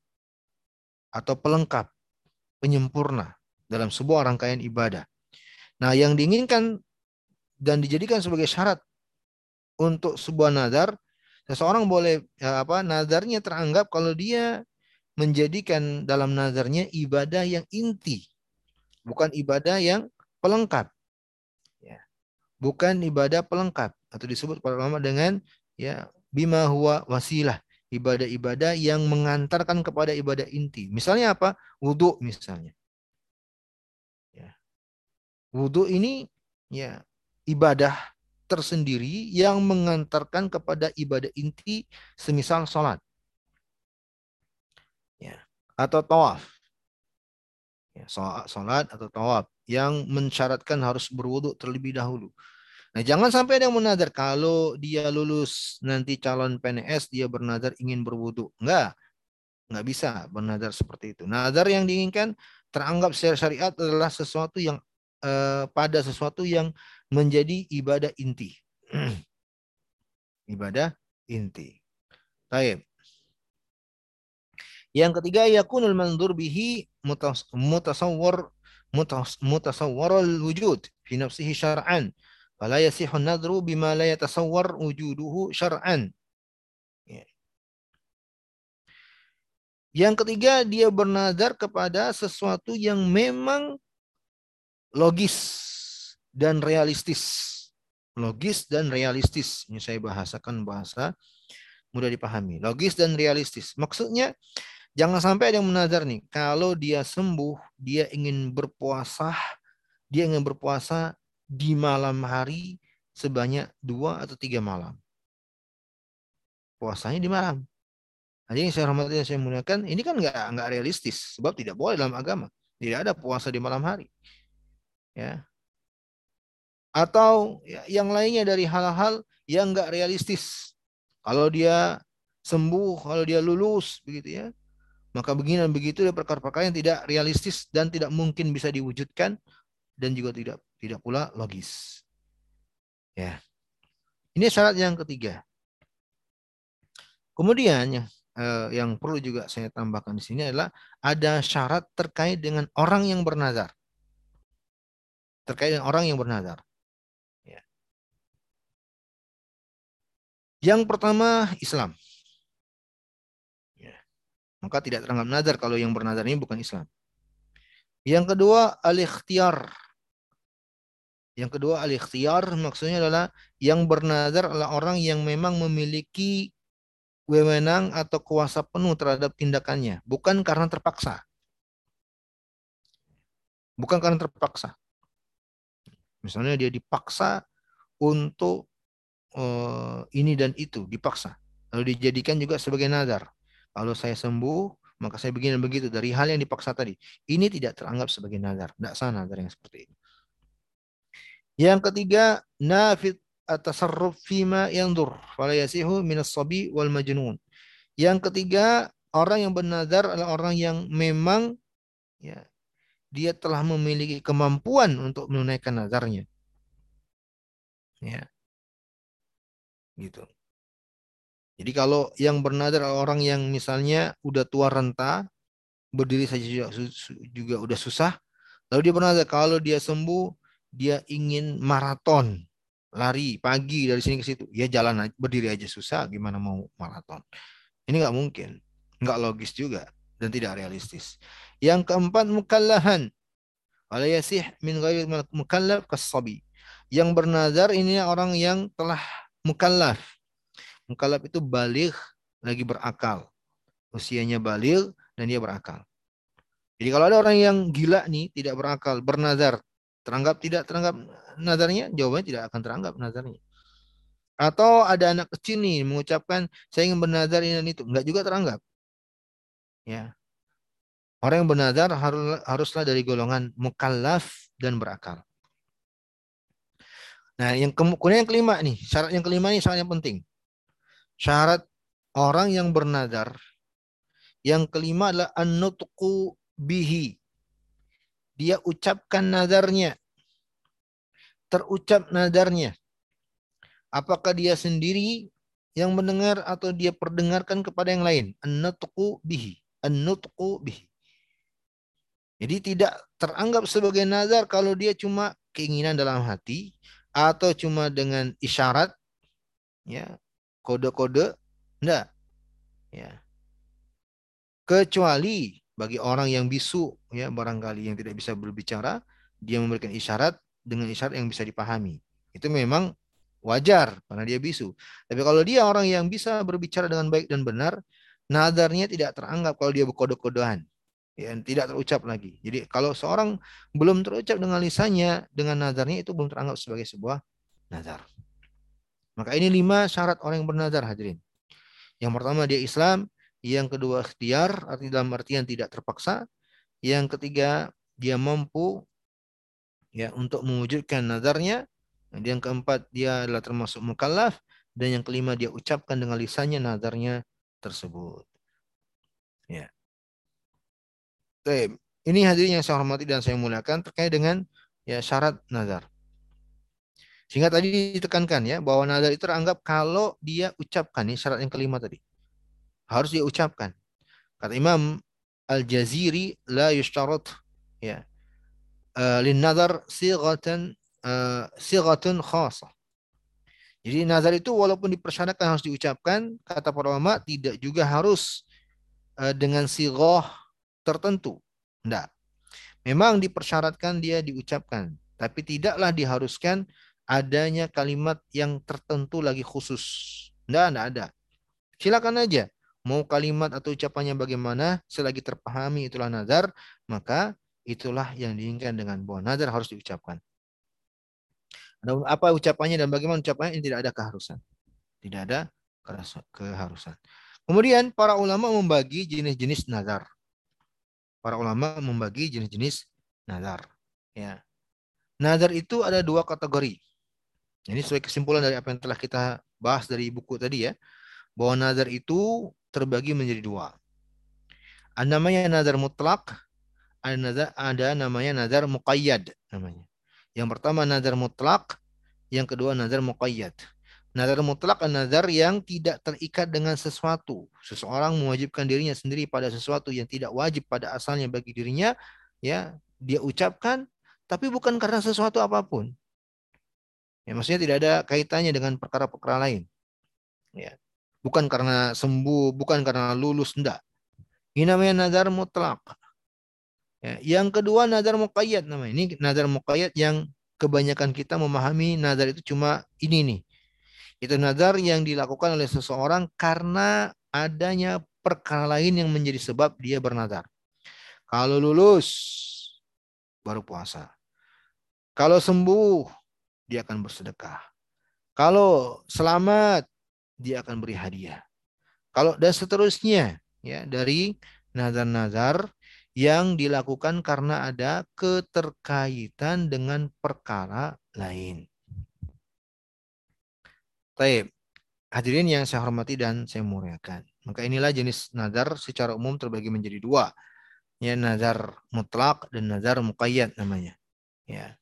Atau pelengkap, penyempurna dalam sebuah rangkaian ibadah. Nah, yang diinginkan dan dijadikan sebagai syarat untuk sebuah nazar, seseorang boleh ya apa nazarnya teranggap kalau dia menjadikan dalam nazarnya ibadah yang inti, bukan ibadah yang pelengkap. Ya. Bukan ibadah pelengkap atau disebut para ulama dengan ya bima huwa wasilah, ibadah-ibadah yang mengantarkan kepada ibadah inti. Misalnya apa? Wudhu misalnya. Ya. Wudhu ini ya ibadah tersendiri yang mengantarkan kepada ibadah inti semisal sholat. Ya. Atau tawaf. Ya, sholat atau tawaf yang mensyaratkan harus berwudhu terlebih dahulu. Nah, jangan sampai ada yang menadar kalau dia lulus nanti calon PNS dia bernadar ingin berwudhu. Enggak. Enggak bisa bernadar seperti itu. Nazar yang diinginkan teranggap syariat adalah sesuatu yang eh, pada sesuatu yang menjadi ibadah inti. ibadah inti. Taib. Yang ketiga yakunul mandur bihi mutasawwar mutasawwar al-wujud fi nafsihi syar'an. Fala yasihu nadru bima la yatasawwar wujuduhu syar'an. Ya. Yang ketiga dia bernazar kepada sesuatu yang memang logis dan realistis. Logis dan realistis. Ini saya bahasakan bahasa mudah dipahami. Logis dan realistis. Maksudnya jangan sampai ada yang menazar nih. Kalau dia sembuh, dia ingin berpuasa, dia ingin berpuasa di malam hari sebanyak dua atau tiga malam. Puasanya di malam. Nah, jadi yang saya hormati dan saya muliakan, ini kan nggak nggak realistis, sebab tidak boleh dalam agama. Tidak ada puasa di malam hari. Ya, atau ya, yang lainnya dari hal-hal yang enggak realistis. Kalau dia sembuh, kalau dia lulus, begitu ya, maka begini dan begitu dia perkara-perkara yang tidak realistis dan tidak mungkin bisa diwujudkan dan juga tidak tidak pula logis. Ya. Ini syarat yang ketiga. Kemudian yang eh, yang perlu juga saya tambahkan di sini adalah ada syarat terkait dengan orang yang bernazar. Terkait dengan orang yang bernazar. Ya. Yang pertama Islam. Ya. Maka tidak teranggap nazar kalau yang bernazar ini bukan Islam. Yang kedua al-ikhtiyar. Yang kedua al-ikhtiyar maksudnya adalah yang bernazar adalah orang yang memang memiliki wewenang atau kuasa penuh terhadap tindakannya, bukan karena terpaksa. Bukan karena terpaksa. Misalnya dia dipaksa untuk uh, ini dan itu, dipaksa. Lalu dijadikan juga sebagai nazar. Kalau saya sembuh, maka saya begini dan begitu dari hal yang dipaksa tadi. Ini tidak teranggap sebagai nazar. Tidak sah nazar yang seperti ini. Yang ketiga, nafid at-tasarruf fima yandur fala yasihu minas sabi wal majnun. Yang ketiga, orang yang bernazar adalah orang yang memang ya dia telah memiliki kemampuan untuk menunaikan nazarnya. Ya. Gitu. Jadi kalau yang bernazar adalah orang yang misalnya udah tua renta, berdiri saja juga, juga udah susah, lalu dia bernazar kalau dia sembuh, dia ingin maraton lari pagi dari sini ke situ, ya jalan berdiri aja susah, gimana mau maraton? Ini nggak mungkin, nggak logis juga dan tidak realistis. Yang keempat mukallahan. Wala yasih min ghairi mukallaf kasabi. Yang bernazar ini orang yang telah mukallaf. Mukallaf itu balik lagi berakal. Usianya balik dan dia berakal. Jadi kalau ada orang yang gila nih, tidak berakal, bernazar, teranggap tidak teranggap nazarnya? Jawabannya tidak akan teranggap nazarnya. Atau ada anak kecil nih mengucapkan saya ingin bernazar ini dan itu, enggak juga teranggap. Ya. Orang yang bernazar harus, haruslah dari golongan mukallaf dan berakal. Nah, yang kemudian yang kelima nih, syarat yang kelima ini sangat penting. Syarat orang yang bernazar yang kelima adalah an bihi. Dia ucapkan nazarnya terucap nadarnya. Apakah dia sendiri yang mendengar atau dia perdengarkan kepada yang lain? An-nutqu bihi. An-nutqu bihi. Jadi tidak teranggap sebagai nazar kalau dia cuma keinginan dalam hati atau cuma dengan isyarat ya, kode-kode enggak. Ya. Kecuali bagi orang yang bisu ya barangkali yang tidak bisa berbicara, dia memberikan isyarat dengan isyarat yang bisa dipahami. Itu memang wajar karena dia bisu. Tapi kalau dia orang yang bisa berbicara dengan baik dan benar, nadarnya tidak teranggap kalau dia berkode-kodean. Ya, tidak terucap lagi. Jadi kalau seorang belum terucap dengan lisannya, dengan nadarnya itu belum teranggap sebagai sebuah nazar. Maka ini lima syarat orang yang bernazar hadirin. Yang pertama dia Islam, yang kedua ikhtiar, arti dalam artian tidak terpaksa. Yang ketiga dia mampu ya untuk mewujudkan nazarnya. Yang keempat dia adalah termasuk mukallaf dan yang kelima dia ucapkan dengan lisannya nazarnya tersebut. Ya. Baik, ini hadirin yang saya hormati dan saya muliakan terkait dengan ya syarat nazar. Sehingga tadi ditekankan ya bahwa nazar itu teranggap kalau dia ucapkan nih syarat yang kelima tadi. Harus dia ucapkan. Kata Imam Al-Jaziri la yushtarat ya. E, lin nazar sighatan uh, sighatun khasah. Jadi nazar itu walaupun dipersyaratkan harus diucapkan, kata para ulama tidak juga harus uh, dengan sigoh tertentu. Tidak. Memang dipersyaratkan dia diucapkan, tapi tidaklah diharuskan adanya kalimat yang tertentu lagi khusus. Tidak, tidak ada. Silakan aja. Mau kalimat atau ucapannya bagaimana, selagi terpahami itulah nazar, maka itulah yang diinginkan dengan bahwa nazar harus diucapkan. Dan apa ucapannya dan bagaimana ucapannya ini tidak ada keharusan. Tidak ada keharusan. Kemudian para ulama membagi jenis-jenis nazar. Para ulama membagi jenis-jenis nazar. Ya. Nazar itu ada dua kategori. Ini sesuai kesimpulan dari apa yang telah kita bahas dari buku tadi ya. Bahwa nazar itu terbagi menjadi dua. Ada namanya nazar mutlak ada nazar ada namanya nazar muqayyad namanya. Yang pertama nazar mutlak, yang kedua nazar muqayyad. Nazar mutlak adalah nazar yang tidak terikat dengan sesuatu. Seseorang mewajibkan dirinya sendiri pada sesuatu yang tidak wajib pada asalnya bagi dirinya, ya, dia ucapkan tapi bukan karena sesuatu apa pun. Ya, maksudnya tidak ada kaitannya dengan perkara-perkara lain. Ya. Bukan karena sembuh, bukan karena lulus, enggak. Ini namanya nazar mutlak. Ya. Yang kedua nazar muqayyad namanya. Ini nazar muqayyad yang kebanyakan kita memahami nazar itu cuma ini nih. Itu nazar yang dilakukan oleh seseorang karena adanya perkara lain yang menjadi sebab dia bernazar. Kalau lulus baru puasa. Kalau sembuh dia akan bersedekah. Kalau selamat dia akan beri hadiah. Kalau dan seterusnya ya dari nazar-nazar yang dilakukan karena ada keterkaitan dengan perkara lain. Taib. Hadirin yang saya hormati dan saya muliakan. Maka inilah jenis nazar secara umum terbagi menjadi dua. Ya, nazar mutlak dan nazar muqayyad namanya. Ya.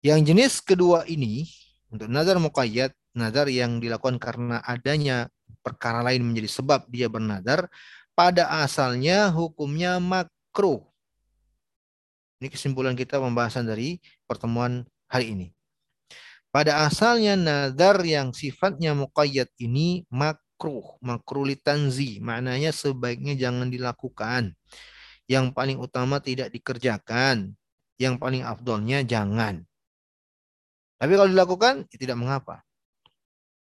Yang jenis kedua ini untuk nazar muqayyad nazar yang dilakukan karena adanya perkara lain menjadi sebab dia bernazar, pada asalnya hukumnya makruh. Ini kesimpulan kita pembahasan dari pertemuan hari ini. Pada asalnya nazar yang sifatnya muqayyad ini makruh, makruh litanzi, maknanya sebaiknya jangan dilakukan. Yang paling utama tidak dikerjakan, yang paling afdolnya jangan. Tapi kalau dilakukan, ya tidak mengapa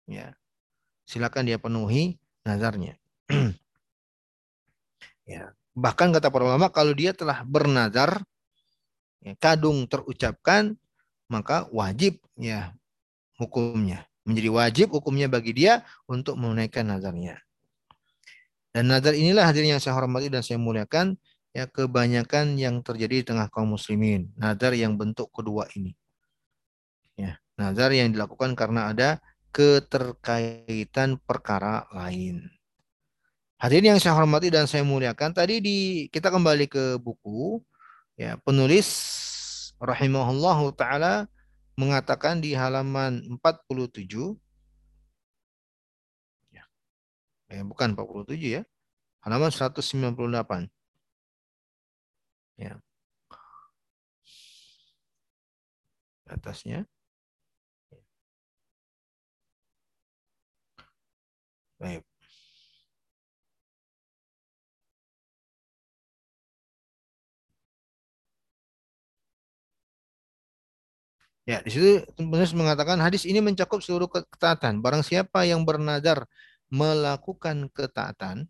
ya silakan dia penuhi nazarnya. ya, bahkan kata para ulama kalau dia telah bernazar ya, kadung terucapkan maka wajib ya hukumnya menjadi wajib hukumnya bagi dia untuk menunaikan nazarnya. Dan nazar inilah hadirin yang saya hormati dan saya muliakan ya kebanyakan yang terjadi di tengah kaum muslimin. Nazar yang bentuk kedua ini. Ya, nazar yang dilakukan karena ada keterkaitan perkara lain. Hadirin yang saya hormati dan saya muliakan, tadi di kita kembali ke buku ya, penulis rahimahullah taala mengatakan di halaman 47 ya. Eh, bukan 47 ya. Halaman 198. Ya. Atasnya Baik. Ya, di situ penulis mengatakan hadis ini mencakup seluruh ketaatan. Barang siapa yang bernazar melakukan ketaatan,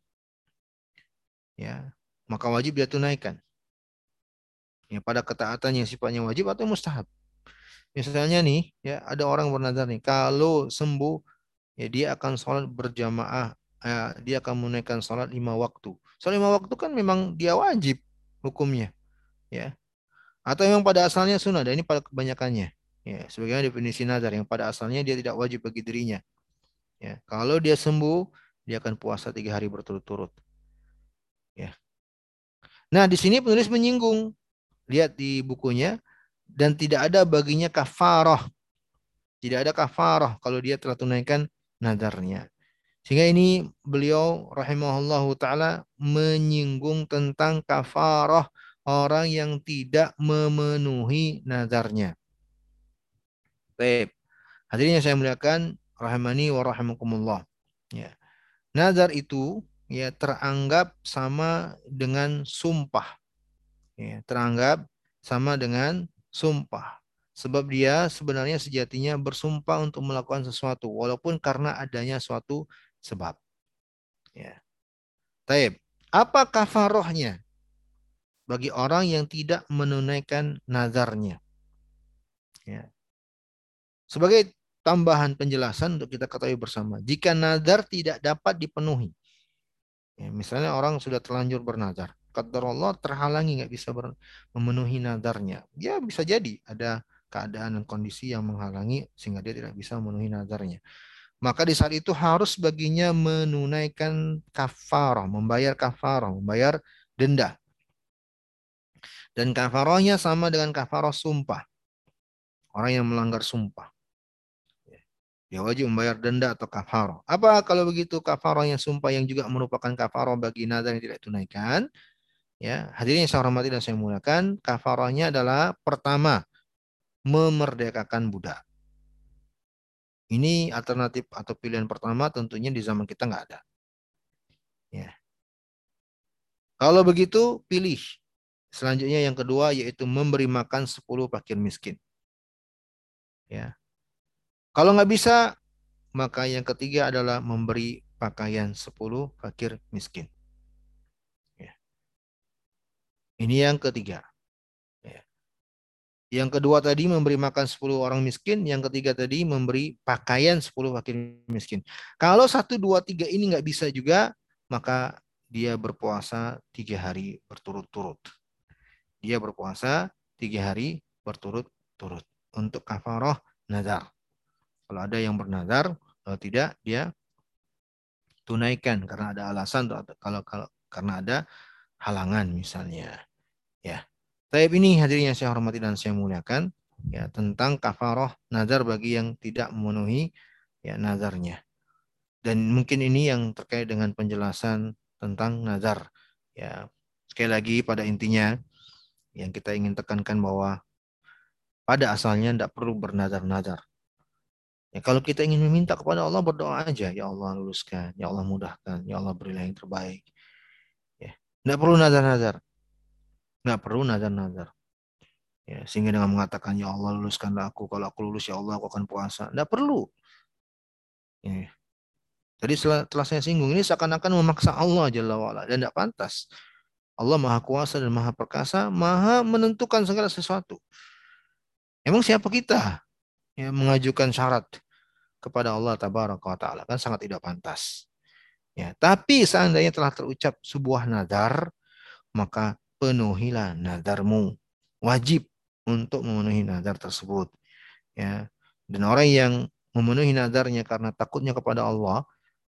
ya, maka wajib dia tunaikan. Ya, pada ketaatan yang sifatnya wajib atau mustahab. Misalnya nih, ya ada orang bernazar nih, kalau sembuh ya dia akan sholat berjamaah eh, dia akan menunaikan sholat lima waktu sholat lima waktu kan memang dia wajib hukumnya ya atau memang pada asalnya sunnah dan ini pada kebanyakannya ya sebagaimana definisi nazar yang pada asalnya dia tidak wajib bagi dirinya. Ya kalau dia sembuh dia akan puasa tiga hari berturut-turut. Ya. Nah di sini penulis menyinggung. Lihat di bukunya dan tidak ada baginya kafarah. Tidak ada kafarah kalau dia telah tunaikan nadarnya. Sehingga ini beliau rahimahullahu taala menyinggung tentang kafarah orang yang tidak memenuhi nadarnya. Baik. Hadirin yang saya muliakan rahimani wa rahimakumullah. Ya. Nazar itu ya teranggap sama dengan sumpah. Ya, teranggap sama dengan sumpah. Sebab dia sebenarnya sejatinya bersumpah untuk melakukan sesuatu walaupun karena adanya suatu sebab. Ya. Taib. Apa kafarohnya bagi orang yang tidak menunaikan nazarnya? Ya. Sebagai tambahan penjelasan untuk kita ketahui bersama, jika nazar tidak dapat dipenuhi, ya, misalnya orang sudah terlanjur bernazar, kata Allah terhalangi nggak bisa memenuhi nazarnya, ya bisa jadi ada keadaan dan kondisi yang menghalangi sehingga dia tidak bisa memenuhi nazarnya. Maka di saat itu harus baginya menunaikan kafarah, membayar kafarah, membayar denda. Dan kafarahnya sama dengan kafarah sumpah. orang yang melanggar sumpah. Dia wajib membayar denda atau kafarah. Apa kalau begitu kafarah yang sumpah yang juga merupakan kafarah bagi nazar yang tidak tunaikan? Ya, hadirin yang saya hormati dan saya muliakan, kafarahnya adalah pertama memerdekakan budak. Ini alternatif atau pilihan pertama tentunya di zaman kita nggak ada. Ya. Kalau begitu pilih. Selanjutnya yang kedua yaitu memberi makan 10 fakir miskin. Ya. Kalau nggak bisa, maka yang ketiga adalah memberi pakaian 10 fakir miskin. Ya. Ini yang ketiga. Ya. Yang kedua tadi memberi makan 10 orang miskin. Yang ketiga tadi memberi pakaian 10 fakir miskin. Kalau satu, dua, tiga ini nggak bisa juga, maka dia berpuasa tiga hari berturut-turut. Dia berpuasa tiga hari berturut-turut untuk kafaroh nazar. Kalau ada yang bernazar, kalau tidak dia tunaikan karena ada alasan atau kalau kalau karena ada halangan misalnya. Ya. Tapi ini hadirin yang saya hormati dan saya muliakan ya tentang kafaroh nazar bagi yang tidak memenuhi ya nazarnya. Dan mungkin ini yang terkait dengan penjelasan tentang nazar. Ya, sekali lagi pada intinya yang kita ingin tekankan bahwa pada asalnya tidak perlu bernazar-nazar. Ya, kalau kita ingin meminta kepada Allah berdoa aja, ya Allah luluskan, ya Allah mudahkan, ya Allah berilah yang terbaik. Ya, tidak perlu nazar-nazar, tidak perlu nazar-nazar. Ya, sehingga dengan mengatakan ya Allah luluskanlah aku, kalau aku lulus ya Allah aku akan puasa, tidak perlu. Ya. Tadi setelah, setelah saya singgung ini seakan-akan memaksa Allah Jalla wa'ala dan tidak pantas. Allah Maha Kuasa dan Maha Perkasa, Maha menentukan segala sesuatu. Emang siapa kita yang mengajukan syarat kepada Allah tabaraka wa taala kan sangat tidak pantas. Ya, tapi seandainya telah terucap sebuah nadar, maka penuhilah nadarmu. Wajib untuk memenuhi nadar tersebut. Ya. Dan orang yang memenuhi nadarnya karena takutnya kepada Allah,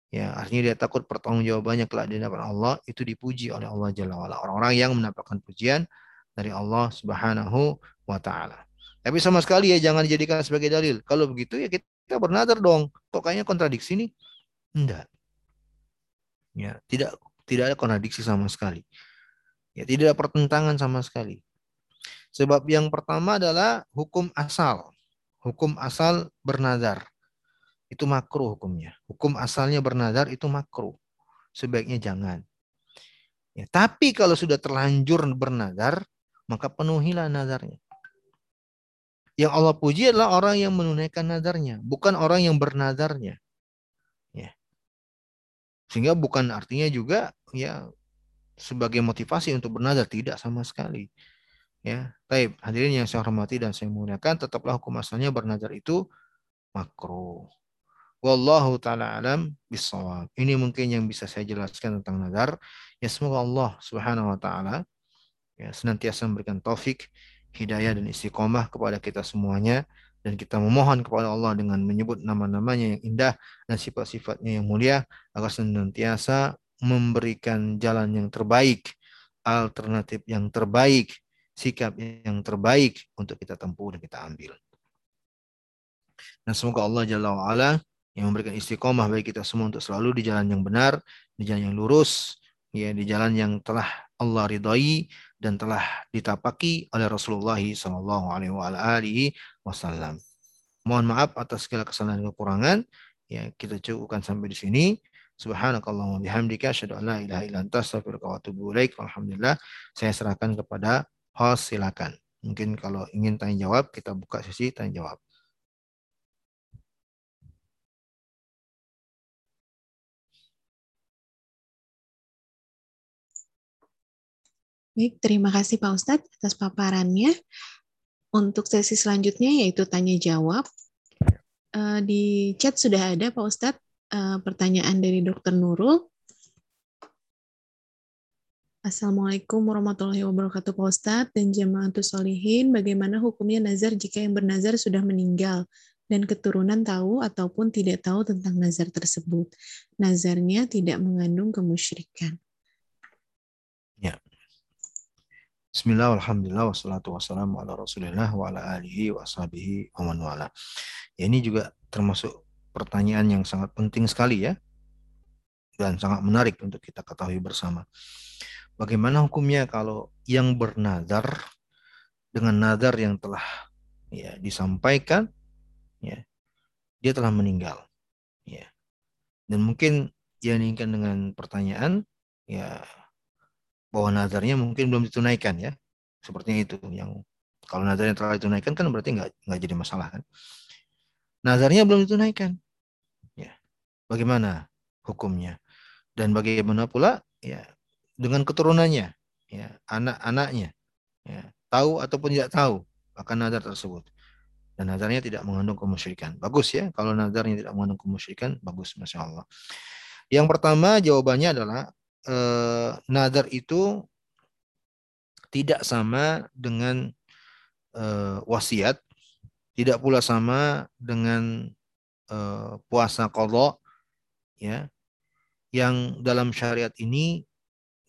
ya artinya dia takut pertanggungjawabannya kelak di hadapan Allah itu dipuji oleh Allah Jalla wa'ala. Orang-orang yang mendapatkan pujian dari Allah Subhanahu wa taala. Tapi sama sekali ya jangan dijadikan sebagai dalil. Kalau begitu ya kita kita bernadar dong. Kok kayaknya kontradiksi nih? Enggak. Ya, tidak tidak ada kontradiksi sama sekali. Ya, tidak ada pertentangan sama sekali. Sebab yang pertama adalah hukum asal. Hukum asal bernadar. Itu makruh hukumnya. Hukum asalnya bernadar itu makruh. Sebaiknya jangan. Ya, tapi kalau sudah terlanjur bernadar, maka penuhilah nadarnya. Yang Allah puji adalah orang yang menunaikan nadarnya, bukan orang yang bernadarnya. Ya. Sehingga bukan artinya juga ya sebagai motivasi untuk bernadar tidak sama sekali. Ya, taib hadirin yang saya hormati dan saya muliakan, tetaplah hukum asalnya bernadar itu makruh. Wallahu taala alam bisawab. Ini mungkin yang bisa saya jelaskan tentang nadar. Ya semoga Allah Subhanahu wa taala ya senantiasa memberikan taufik hidayah dan istiqomah kepada kita semuanya dan kita memohon kepada Allah dengan menyebut nama-namanya yang indah dan sifat-sifatnya yang mulia agar senantiasa memberikan jalan yang terbaik, alternatif yang terbaik, sikap yang terbaik untuk kita tempuh dan kita ambil. Dan semoga Allah Jalla wa'ala yang memberikan istiqomah bagi kita semua untuk selalu di jalan yang benar, di jalan yang lurus, ya di jalan yang telah Allah ridhai dan telah ditapaki oleh Rasulullah Shallallahu Alaihi Wasallam. Mohon maaf atas segala kesalahan dan kekurangan. Ya, kita cukupkan sampai di sini. Subhanakallahumma bihamdika asyhadu an la ilaha illa anta astaghfiruka wa. Alhamdulillah, saya serahkan kepada host silakan. Mungkin kalau ingin tanya jawab, kita buka sesi tanya jawab. Baik, terima kasih Pak Ustadz atas paparannya. Untuk sesi selanjutnya yaitu tanya jawab. Eh, di chat sudah ada Pak Ustadz eh, pertanyaan dari Dr. Nurul. Assalamualaikum warahmatullahi wabarakatuh Pak Ustadz dan jamaah solihin. Bagaimana hukumnya nazar jika yang bernazar sudah meninggal dan keturunan tahu ataupun tidak tahu tentang nazar tersebut? Nazarnya tidak mengandung kemusyrikan. Ya, Bismillah, alhamdulillah, wassalatu wassalamu ala rasulillah wa ala alihi wa ashabihi wa man wala. Ya, ini juga termasuk pertanyaan yang sangat penting sekali ya. Dan sangat menarik untuk kita ketahui bersama. Bagaimana hukumnya kalau yang bernadar dengan nadar yang telah ya disampaikan ya dia telah meninggal ya dan mungkin yang diinginkan dengan pertanyaan ya bahwa nazarnya mungkin belum ditunaikan ya. Sepertinya itu yang kalau nazarnya telah ditunaikan kan berarti nggak nggak jadi masalah kan. Nazarnya belum ditunaikan. Ya. Bagaimana hukumnya? Dan bagaimana pula ya dengan keturunannya, ya, anak-anaknya, ya, tahu ataupun tidak tahu akan nazar tersebut. Dan nazarnya tidak mengandung kemusyrikan. Bagus ya, kalau nazarnya tidak mengandung kemusyrikan, bagus, masya Allah. Yang pertama jawabannya adalah eh, nadar itu tidak sama dengan eh, wasiat, tidak pula sama dengan eh, puasa kodok, ya, yang dalam syariat ini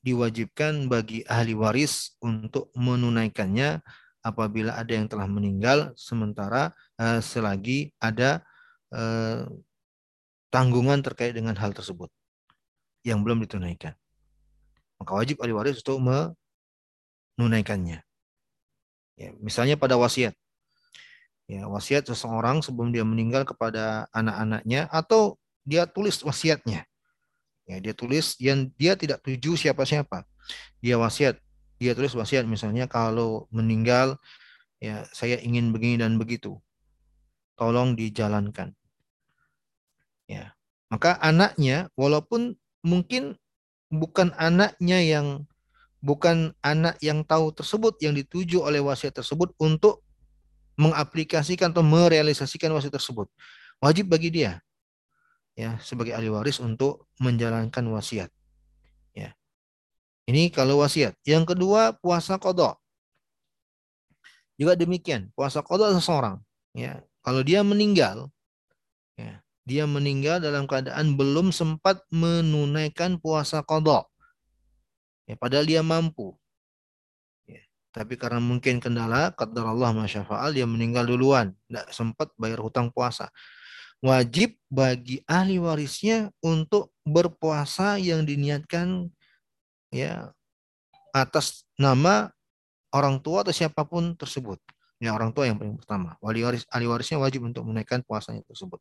diwajibkan bagi ahli waris untuk menunaikannya apabila ada yang telah meninggal sementara eh, selagi ada eh, tanggungan terkait dengan hal tersebut yang belum ditunaikan maka wajib ahli waris untuk menunaikannya. Ya, misalnya pada wasiat. Ya, wasiat seseorang sebelum dia meninggal kepada anak-anaknya atau dia tulis wasiatnya. Ya, dia tulis yang dia tidak tuju siapa-siapa. Dia wasiat, dia tulis wasiat misalnya kalau meninggal ya saya ingin begini dan begitu. Tolong dijalankan. Ya. Maka anaknya walaupun mungkin bukan anaknya yang bukan anak yang tahu tersebut yang dituju oleh wasiat tersebut untuk mengaplikasikan atau merealisasikan wasiat tersebut. Wajib bagi dia ya sebagai ahli waris untuk menjalankan wasiat. Ya. Ini kalau wasiat. Yang kedua puasa kodok. Juga demikian, puasa kodok seseorang. Ya, kalau dia meninggal, ya, dia meninggal dalam keadaan belum sempat menunaikan puasa kodok. Ya, padahal dia mampu. Ya, tapi karena mungkin kendala, qadar Allah masyafa'al, dia meninggal duluan. Tidak sempat bayar hutang puasa. Wajib bagi ahli warisnya untuk berpuasa yang diniatkan ya atas nama orang tua atau siapa pun tersebut. Ya orang tua yang paling pertama. Wali waris ahli warisnya wajib untuk menaikkan puasanya tersebut.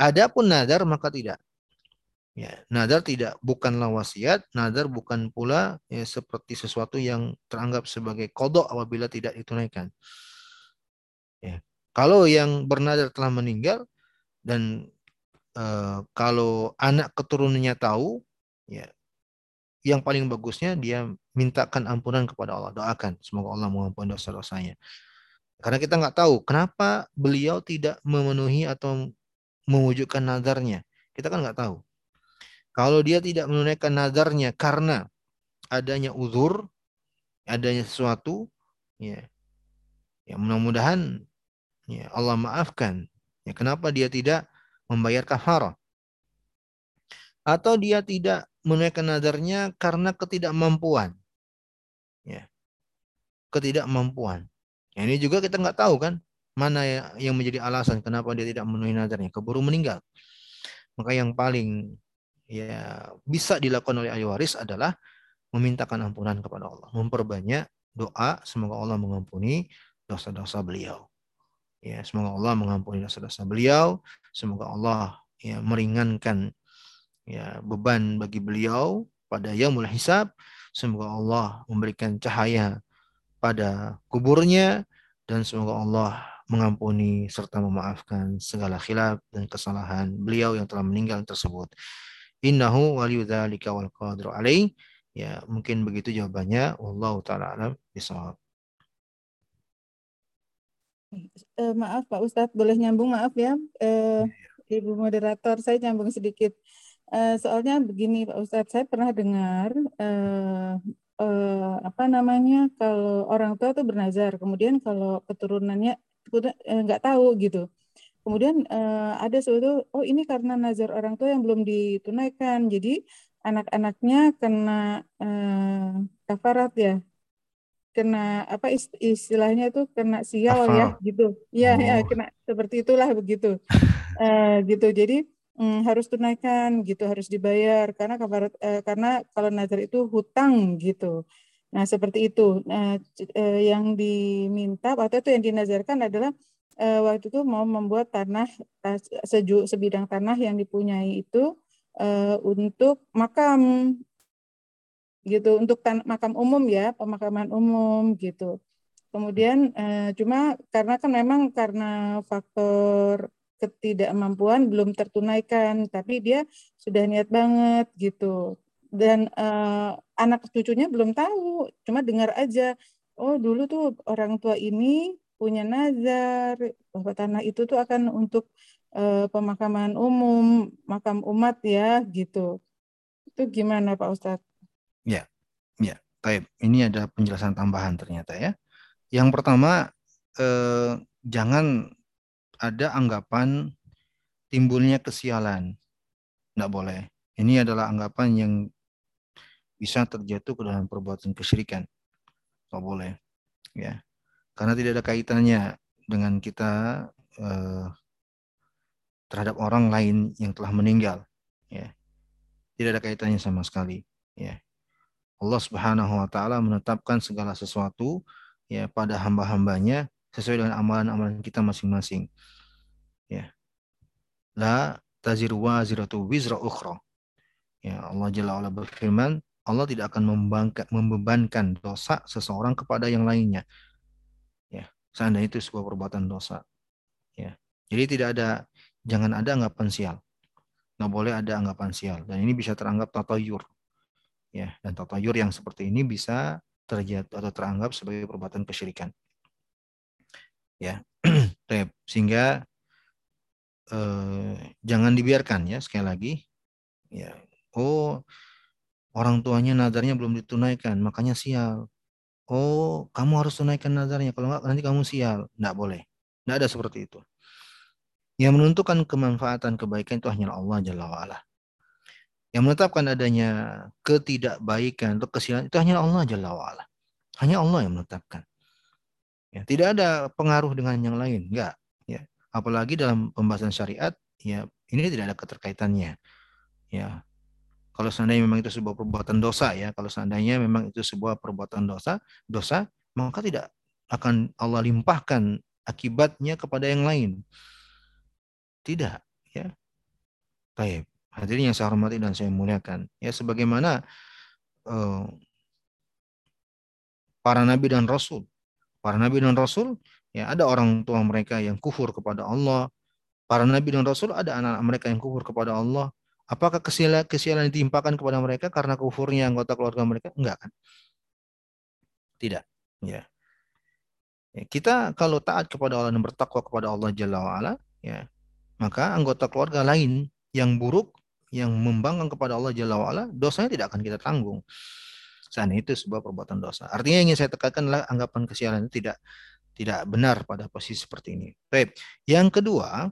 Adapun nadar maka tidak. Ya, nadar tidak bukanlah wasiat, nadar bukan pula ya, seperti sesuatu yang teranggap sebagai kodok apabila tidak ditunaikan. Ya. Kalau yang bernadar telah meninggal dan e, kalau anak keturunannya tahu, ya, yang paling bagusnya dia mintakan ampunan kepada Allah, doakan semoga Allah mengampuni dosa-dosanya. Karena kita nggak tahu kenapa beliau tidak memenuhi atau mewujudkan nadarnya. Kita kan nggak tahu. Kalau dia tidak menunaikan nadarnya karena adanya uzur, adanya sesuatu, ya, ya mudah-mudahan ya Allah maafkan. Ya, kenapa dia tidak membayar kafarah? Atau dia tidak menunaikan nadarnya karena ketidakmampuan. Ya. Ketidakmampuan. Ya, ini juga kita nggak tahu kan mana ya, yang menjadi alasan kenapa dia tidak memenuhi nadarnya, keburu meninggal. Maka yang paling ya bisa dilakukan oleh ahli waris adalah memintakan ampunan kepada Allah, memperbanyak doa semoga Allah mengampuni dosa-dosa beliau. Ya, semoga Allah mengampuni dosa-dosa beliau, semoga Allah ya meringankan ya beban bagi beliau pada yaumul hisab, semoga Allah memberikan cahaya pada kuburnya dan semoga Allah mengampuni serta memaafkan segala khilaf dan kesalahan beliau yang telah meninggal tersebut. Innahu waliyudzalika wal qadiru alaih. Ya, mungkin begitu jawabannya. Allah taala alam bisawab. Uh, maaf Pak Ustadz, boleh nyambung maaf ya. Uh, Ibu moderator, saya nyambung sedikit. Uh, soalnya begini Pak Ustadz, saya pernah dengar uh, uh, apa namanya kalau orang tua tuh bernazar, kemudian kalau keturunannya Eh, nggak tahu gitu. Kemudian uh, ada suatu oh ini karena nazar orang tua yang belum ditunaikan, jadi anak-anaknya kena uh, kafarat ya. kena apa istilahnya itu kena sial Afal. ya gitu. Iya ya, oh. ya kena seperti itulah begitu. uh, gitu. Jadi um, harus tunaikan gitu, harus dibayar karena kabar uh, karena kalau nazar itu hutang gitu. Nah, seperti itu. Nah, uh, yang diminta waktu itu yang dinazarkan adalah uh, waktu itu mau membuat tanah sejuk sebidang tanah yang dipunyai itu untuk makam. Gitu untuk tan makam umum ya pemakaman umum gitu. Kemudian eh, cuma karena kan memang karena faktor ketidakmampuan belum tertunaikan tapi dia sudah niat banget gitu dan eh, anak cucunya belum tahu cuma dengar aja oh dulu tuh orang tua ini punya nazar bahwa tanah itu tuh akan untuk eh, pemakaman umum makam umat ya gitu itu gimana Pak Ustadz? Ya, ya. Taib. Ini ada penjelasan tambahan ternyata ya. Yang pertama, eh, jangan ada anggapan timbulnya kesialan. Tidak boleh. Ini adalah anggapan yang bisa terjatuh ke dalam perbuatan kesyirikan. Tidak boleh. Ya. Karena tidak ada kaitannya dengan kita eh, terhadap orang lain yang telah meninggal. Ya. Tidak ada kaitannya sama sekali. Ya. Allah Subhanahu wa taala menetapkan segala sesuatu ya pada hamba-hambanya sesuai dengan amalan-amalan kita masing-masing. Ya. La taziru waziratu wizra ukhra. Ya, Allah Jalla wa'ala berfirman, Allah tidak akan membebankan dosa seseorang kepada yang lainnya. Ya, seandainya itu sebuah perbuatan dosa. Ya. Jadi tidak ada jangan ada anggapan sial. Nggak boleh ada anggapan sial dan ini bisa teranggap tatayur ya dan tatayur yang seperti ini bisa terjadi atau teranggap sebagai perbuatan kesyirikan ya sehingga eh, jangan dibiarkan ya sekali lagi ya oh orang tuanya nadarnya belum ditunaikan makanya sial oh kamu harus tunaikan nadarnya kalau enggak nanti kamu sial enggak boleh enggak ada seperti itu yang menentukan kemanfaatan kebaikan itu hanya Allah Jalla wa'ala yang menetapkan adanya ketidakbaikan atau kesialan itu hanya Allah Jalla wa'ala. Hanya Allah yang menetapkan. Ya, tidak ada pengaruh dengan yang lain, enggak. Ya, apalagi dalam pembahasan syariat, ya ini tidak ada keterkaitannya. Ya, kalau seandainya memang itu sebuah perbuatan dosa ya, kalau seandainya memang itu sebuah perbuatan dosa, dosa, maka tidak akan Allah limpahkan akibatnya kepada yang lain. Tidak, ya. Baik. Hadirin yang saya hormati dan saya muliakan. Ya sebagaimana uh, para nabi dan rasul. Para nabi dan rasul ya ada orang tua mereka yang kufur kepada Allah. Para nabi dan rasul ada anak-anak mereka yang kufur kepada Allah. Apakah kesialan kesialan ditimpakan kepada mereka karena kufurnya anggota keluarga mereka? Enggak kan? Tidak. Ya. ya. Kita kalau taat kepada Allah dan bertakwa kepada Allah Jalla wa'ala, ya, maka anggota keluarga lain yang buruk yang membangkang kepada Allah Jalla wa'ala, dosanya tidak akan kita tanggung. Sana itu sebuah perbuatan dosa. Artinya yang ingin saya tekankan adalah anggapan kesialan itu tidak tidak benar pada posisi seperti ini. Baik. Yang kedua,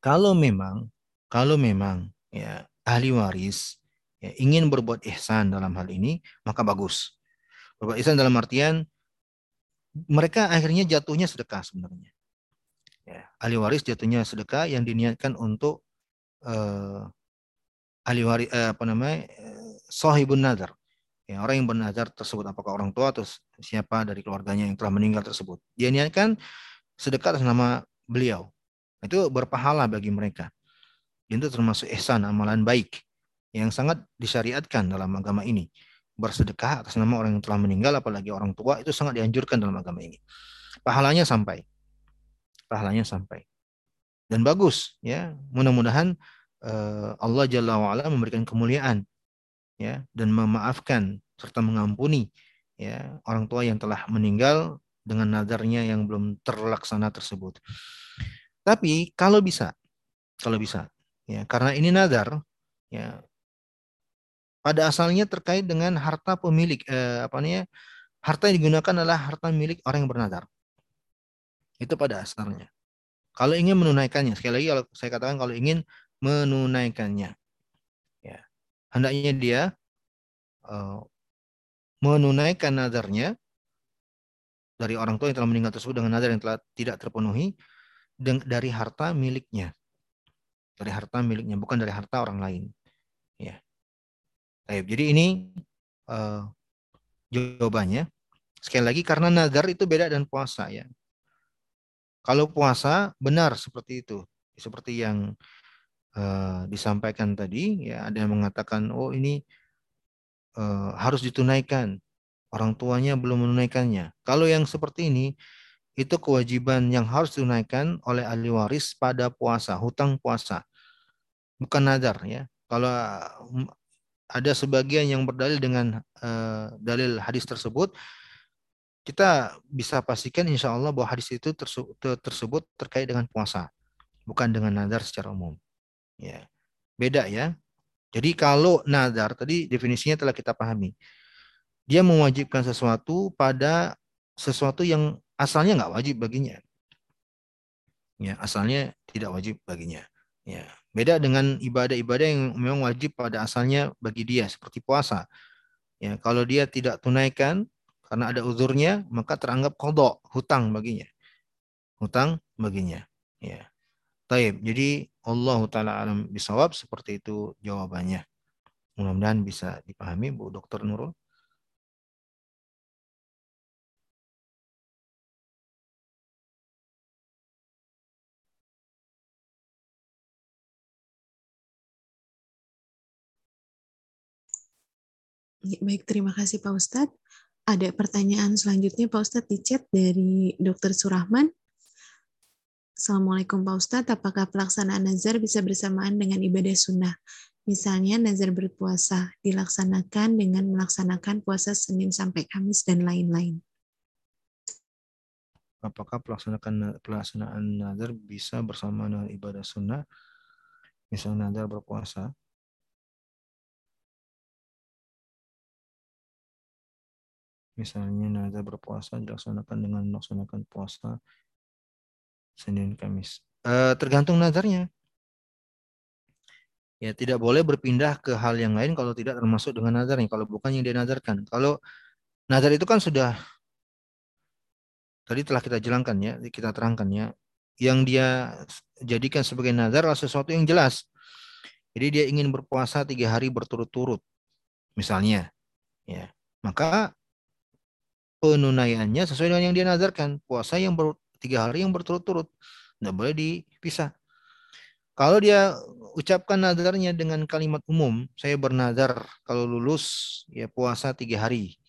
kalau memang kalau memang ya ahli waris ya, ingin berbuat ihsan dalam hal ini, maka bagus. Berbuat ihsan dalam artian mereka akhirnya jatuhnya sedekah sebenarnya. Ya, ahli waris jatuhnya sedekah yang diniatkan untuk uh, ahli waris uh, apa namanya uh, sahibun nadar ya, orang yang bernazar tersebut apakah orang tua atau siapa dari keluarganya yang telah meninggal tersebut dia niatkan sedekah atas nama beliau itu berpahala bagi mereka itu termasuk ihsan amalan baik yang sangat disyariatkan dalam agama ini. Bersedekah atas nama orang yang telah meninggal apalagi orang tua itu sangat dianjurkan dalam agama ini. Pahalanya sampai. Pahalanya sampai. Dan bagus ya. Mudah-mudahan uh, Allah Jalla wa'ala memberikan kemuliaan ya dan memaafkan serta mengampuni ya orang tua yang telah meninggal dengan nadarnya yang belum terlaksana tersebut. Tapi kalau bisa, kalau bisa, ya karena ini nadar, ya pada asalnya terkait dengan harta pemilik, eh, apa namanya, harta yang digunakan adalah harta milik orang yang bernadar. Itu pada asalnya. Kalau ingin menunaikannya, sekali lagi kalau saya katakan kalau ingin menunaikannya, ya hendaknya dia uh, menunaikan nadarnya dari orang tua yang telah meninggal tersebut dengan nadar yang telah tidak terpenuhi dari harta miliknya. Dari harta miliknya, bukan dari harta orang lain. Ya. Jadi ini uh, jawabannya. Sekali lagi karena nadar itu beda dan puasa ya. Kalau puasa benar seperti itu, seperti yang uh, disampaikan tadi, ya ada yang mengatakan, oh ini uh, harus ditunaikan, orang tuanya belum menunaikannya. Kalau yang seperti ini, itu kewajiban yang harus ditunaikan oleh ahli waris pada puasa, hutang puasa, bukan nadar ya. Kalau ada sebagian yang berdalil dengan uh, dalil hadis tersebut, kita bisa pastikan insya Allah bahwa hadis itu tersebut terkait dengan puasa, bukan dengan nadar secara umum. Ya, beda ya. Jadi kalau nadar tadi definisinya telah kita pahami, dia mewajibkan sesuatu pada sesuatu yang asalnya nggak wajib baginya. Ya, asalnya tidak wajib baginya. Ya, beda dengan ibadah-ibadah yang memang wajib pada asalnya bagi dia seperti puasa. Ya, kalau dia tidak tunaikan karena ada uzurnya, maka teranggap kodok, hutang baginya. Hutang baginya. Ya. Taib. Jadi Allah Ta'ala alam bisawab seperti itu jawabannya. Mudah-mudahan bisa dipahami Bu Dr. Nurul. Baik, terima kasih Pak Ustadz. Ada pertanyaan selanjutnya Pak Ustadz di chat dari Dr. Surahman. Assalamualaikum Pak Ustadz, apakah pelaksanaan nazar bisa bersamaan dengan ibadah sunnah? Misalnya nazar berpuasa dilaksanakan dengan melaksanakan puasa Senin sampai Kamis dan lain-lain. Apakah pelaksanaan pelaksanaan nazar bisa bersama dengan ibadah sunnah? Misalnya nazar berpuasa Misalnya nazar berpuasa dilaksanakan dengan melaksanakan puasa Senin Kamis. E, tergantung nazarnya. Ya tidak boleh berpindah ke hal yang lain kalau tidak termasuk dengan nazarnya. Kalau bukan yang dia nazarkan. Kalau nazar itu kan sudah tadi telah kita jelaskan ya, kita terangkan ya. Yang dia jadikan sebagai nazar adalah sesuatu yang jelas. Jadi dia ingin berpuasa tiga hari berturut-turut, misalnya, ya maka penunaiannya sesuai dengan yang dia nazarkan. Puasa yang ber, tiga hari yang berturut-turut. Tidak boleh dipisah. Kalau dia ucapkan nazarnya dengan kalimat umum, saya bernazar kalau lulus ya puasa tiga hari.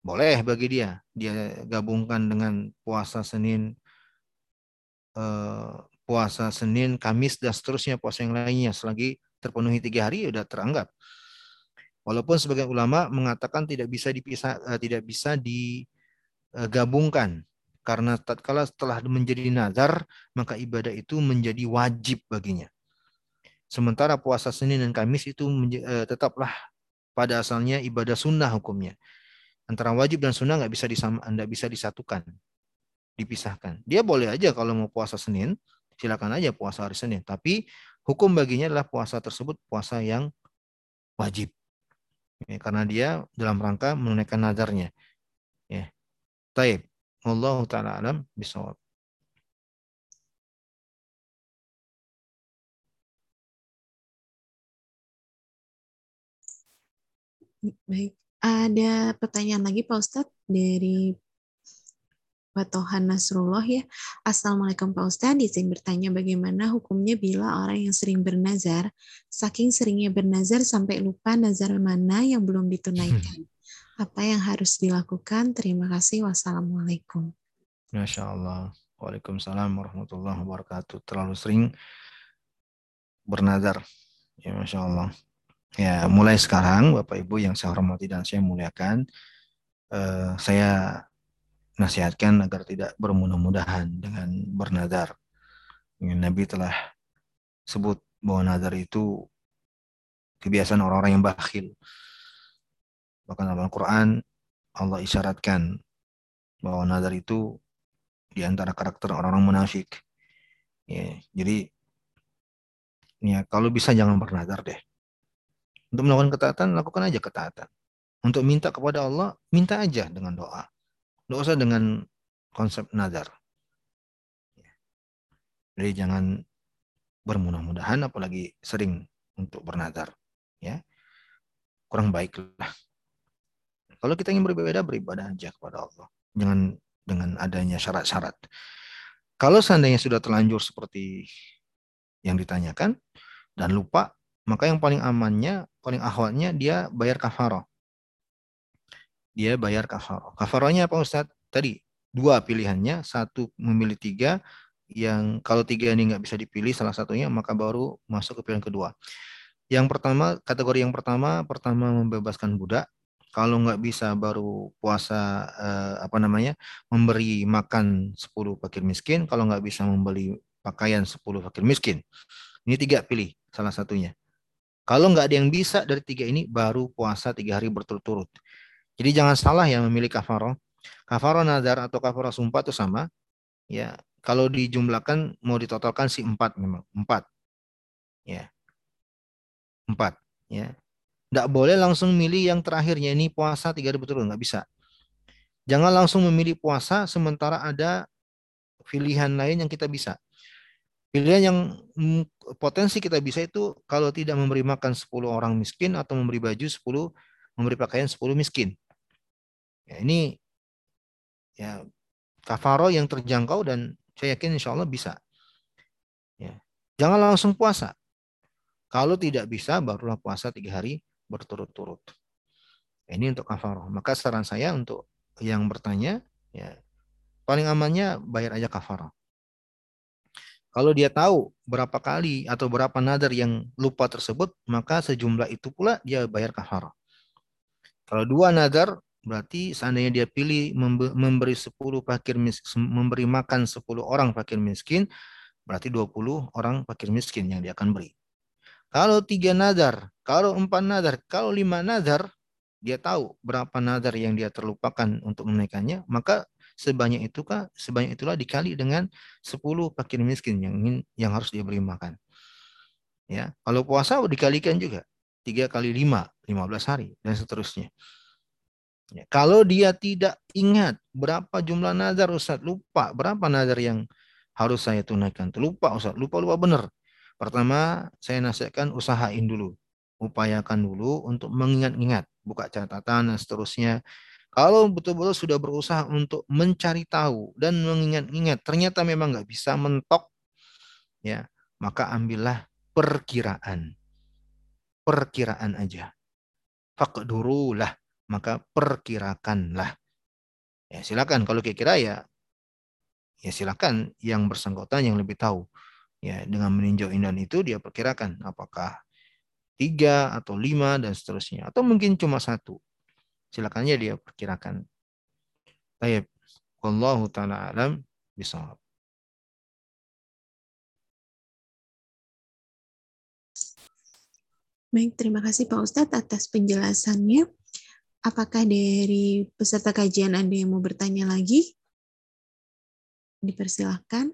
Boleh bagi dia. Dia gabungkan dengan puasa Senin, eh, puasa Senin, Kamis, dan seterusnya puasa yang lainnya. Selagi terpenuhi tiga hari, sudah teranggap. Walaupun sebagian ulama mengatakan tidak bisa dipisah, uh, tidak bisa digabungkan karena tatkala setelah menjadi nazar maka ibadah itu menjadi wajib baginya. Sementara puasa Senin dan Kamis itu uh, tetaplah pada asalnya ibadah sunnah hukumnya. Antara wajib dan sunnah nggak bisa disama, nggak bisa disatukan, dipisahkan. Dia boleh aja kalau mau puasa Senin, silakan aja puasa hari Senin. Tapi hukum baginya adalah puasa tersebut puasa yang wajib ya, karena dia dalam rangka menunaikan nazarnya. Ya. Taib. Allah taala alam bisawab. Baik, ada pertanyaan lagi Pak Ustadz dari Batohan Nasrullah ya. Assalamualaikum Pak Ustadz, izin bertanya bagaimana hukumnya bila orang yang sering bernazar, saking seringnya bernazar sampai lupa nazar mana yang belum ditunaikan. Apa yang harus dilakukan? Terima kasih. Wassalamualaikum. Masya Allah. Waalaikumsalam warahmatullahi wabarakatuh. Terlalu sering bernazar. Ya Masya Allah. Ya, mulai sekarang Bapak Ibu yang saya hormati dan saya muliakan, eh, saya nasihatkan agar tidak bermudah-mudahan dengan bernadar. Nabi telah sebut bahwa nazar itu kebiasaan orang-orang yang bakhil. Bahkan dalam Al-Quran Allah isyaratkan bahwa nazar itu di antara karakter orang-orang munafik. Ya, jadi ya kalau bisa jangan bernazar deh. Untuk melakukan ketaatan, lakukan aja ketaatan. untuk minta kepada Allah, minta aja dengan doa. Usah dengan konsep nazar. Jadi jangan bermudah-mudahan apalagi sering untuk bernazar. Ya. Kurang baik lah. Kalau kita ingin berbeda, beribadah aja kepada Allah. Jangan dengan adanya syarat-syarat. Kalau seandainya sudah terlanjur seperti yang ditanyakan dan lupa, maka yang paling amannya, paling ahwatnya dia bayar kafarah dia bayar kafarah. Kafarahnya apa Ustaz? Tadi dua pilihannya, satu memilih tiga, yang kalau tiga ini nggak bisa dipilih salah satunya, maka baru masuk ke pilihan kedua. Yang pertama, kategori yang pertama, pertama membebaskan budak. Kalau nggak bisa baru puasa eh, apa namanya memberi makan 10 fakir miskin. Kalau nggak bisa membeli pakaian 10 fakir miskin. Ini tiga pilih salah satunya. Kalau nggak ada yang bisa dari tiga ini, baru puasa tiga hari berturut-turut. Jadi jangan salah ya memilih kafaro. Kafaro nazar atau kafaro sumpah itu sama. Ya, kalau dijumlahkan mau ditotalkan si empat memang empat. Ya, empat. Ya, tidak boleh langsung milih yang terakhirnya ini puasa tiga hari betul nggak bisa. Jangan langsung memilih puasa sementara ada pilihan lain yang kita bisa. Pilihan yang potensi kita bisa itu kalau tidak memberi makan 10 orang miskin atau memberi baju 10, memberi pakaian 10 miskin. Ya, ini ya kafaro yang terjangkau dan saya yakin insya Allah bisa. Ya. Jangan langsung puasa. Kalau tidak bisa, barulah puasa tiga hari berturut-turut. Ini untuk kafaro. Maka saran saya untuk yang bertanya, ya paling amannya bayar aja kafaro. Kalau dia tahu berapa kali atau berapa nadar yang lupa tersebut, maka sejumlah itu pula dia bayar kafaro. Kalau dua nadar Berarti seandainya dia pilih memberi 10 fakir miskin, memberi makan 10 orang fakir miskin, berarti 20 orang fakir miskin yang dia akan beri. Kalau tiga nazar, kalau empat nazar, kalau lima nazar, dia tahu berapa nazar yang dia terlupakan untuk menaikkannya, maka sebanyak itu kah, sebanyak itulah dikali dengan 10 fakir miskin yang ingin yang harus dia beri makan. Ya, kalau puasa dikalikan juga tiga kali lima, lima belas hari dan seterusnya. Ya, kalau dia tidak ingat berapa jumlah nazar Ustaz, lupa berapa nazar yang harus saya tunaikan. Lupa Ustaz, lupa-lupa benar. Pertama, saya nasihatkan usahain dulu. Upayakan dulu untuk mengingat-ingat, buka catatan dan seterusnya. Kalau betul-betul sudah berusaha untuk mencari tahu dan mengingat-ingat, ternyata memang nggak bisa mentok, ya maka ambillah perkiraan. Perkiraan aja. Fakdurulah maka perkirakanlah. Ya, silakan kalau kira-kira ya ya silakan yang bersangkutan yang lebih tahu. Ya, dengan meninjau indan itu dia perkirakan apakah tiga atau lima dan seterusnya atau mungkin cuma satu. Silakannya dia perkirakan. Baik. Wallahu taala alam bisawab. Baik, terima kasih Pak Ustadz atas penjelasannya. Apakah dari peserta kajian ada yang mau bertanya lagi? Dipersilahkan.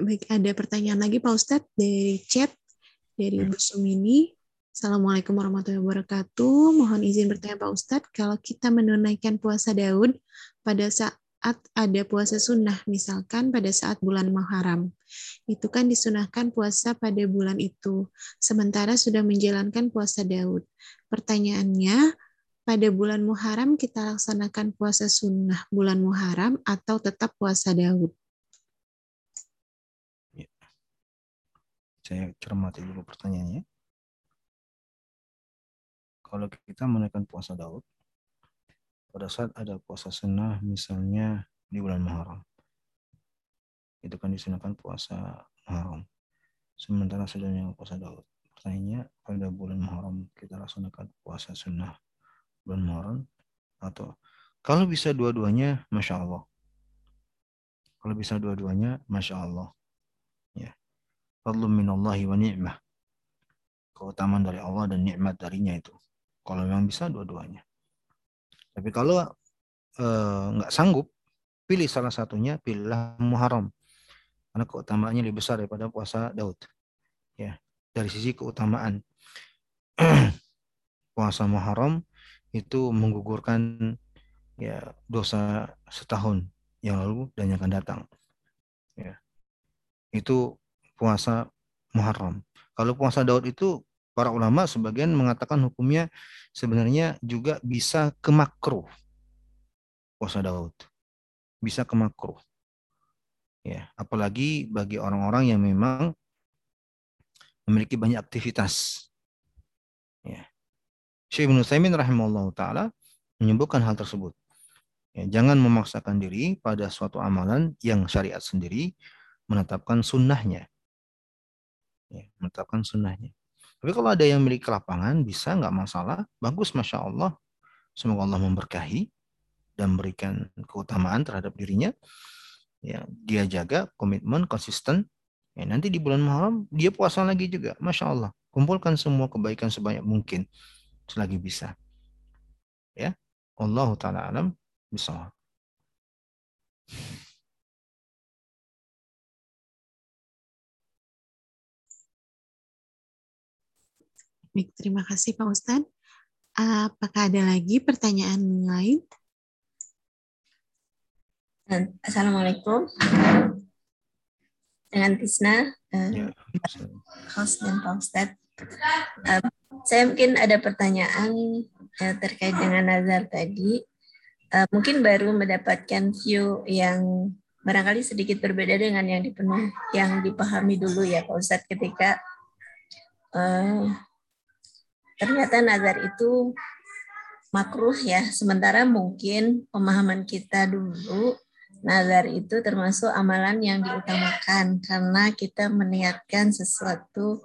Baik, ada pertanyaan lagi Pak Ustadz dari chat dari Bu Sumini. Assalamualaikum warahmatullahi wabarakatuh. Mohon izin bertanya Pak Ustadz, kalau kita menunaikan puasa Daud pada saat ada puasa sunnah, misalkan pada saat bulan Muharram, itu kan disunahkan puasa pada bulan itu, sementara sudah menjalankan puasa Daud. Pertanyaannya, pada bulan Muharram kita laksanakan puasa sunnah bulan Muharram atau tetap puasa Daud? Ya. Saya cermati dulu pertanyaannya kalau kita menaikkan puasa Daud, pada saat ada puasa sunnah misalnya di bulan Muharram, itu kan disunahkan puasa Muharram. Sementara sudahnya puasa Daud. Pertanyaannya, pada bulan Muharram kita laksanakan puasa sunnah bulan Muharram atau kalau bisa dua-duanya, masya Allah. Kalau bisa dua-duanya, masya Allah. Ya. Fadlum minallahi wa ni'mah. Keutamaan dari Allah dan nikmat darinya itu. Kalau memang bisa dua-duanya. Tapi kalau eh, nggak sanggup, pilih salah satunya, pilihlah Muharram. Karena keutamaannya lebih besar daripada puasa Daud. Ya, dari sisi keutamaan. puasa Muharram itu menggugurkan ya dosa setahun yang lalu dan yang akan datang. Ya. Itu puasa Muharram. Kalau puasa Daud itu para ulama sebagian mengatakan hukumnya sebenarnya juga bisa ke makruh. Puasa Daud. Bisa ke makruh. Ya, apalagi bagi orang-orang yang memang memiliki banyak aktivitas. Ya. Syekh Ibn Utsaimin rahimahullah taala menyebutkan hal tersebut. Ya, jangan memaksakan diri pada suatu amalan yang syariat sendiri menetapkan sunnahnya. Ya, menetapkan sunnahnya. Tapi kalau ada yang memiliki lapangan, bisa nggak masalah. Bagus, Masya Allah. Semoga Allah memberkahi dan memberikan keutamaan terhadap dirinya. Ya, dia jaga komitmen, konsisten. Ya, nanti di bulan Muharram, dia puasa lagi juga. Masya Allah. Kumpulkan semua kebaikan sebanyak mungkin selagi bisa. Ya, Allah Ta'ala alam bisa. Baik, terima kasih Pak Ustadz. Apakah ada lagi pertanyaan lain? Assalamualaikum. Dengan Tisna, uh, ya. host dan Pak Ustadz. Uh, saya mungkin ada pertanyaan uh, terkait dengan nazar tadi. Uh, mungkin baru mendapatkan view yang barangkali sedikit berbeda dengan yang dipenuhi, yang dipahami dulu ya Pak Ustadz ketika uh, ternyata nazar itu makruh ya. Sementara mungkin pemahaman kita dulu nazar itu termasuk amalan yang diutamakan karena kita meniatkan sesuatu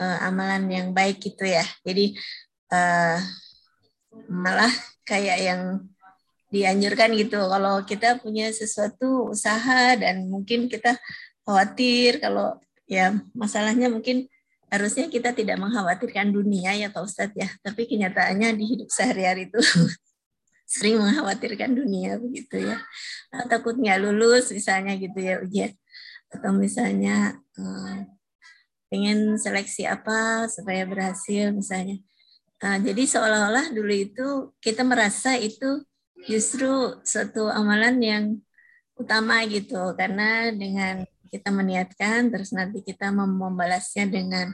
uh, amalan yang baik gitu ya. Jadi uh, malah kayak yang dianjurkan gitu kalau kita punya sesuatu usaha dan mungkin kita khawatir kalau ya masalahnya mungkin harusnya kita tidak mengkhawatirkan dunia ya Pak Ustadz ya, tapi kenyataannya di hidup sehari-hari itu sering mengkhawatirkan dunia begitu ya. Nah, takutnya lulus misalnya gitu ya ujian atau misalnya uh, pengen seleksi apa supaya berhasil misalnya. Uh, jadi seolah-olah dulu itu kita merasa itu justru suatu amalan yang utama gitu karena dengan kita meniatkan terus nanti kita membalasnya dengan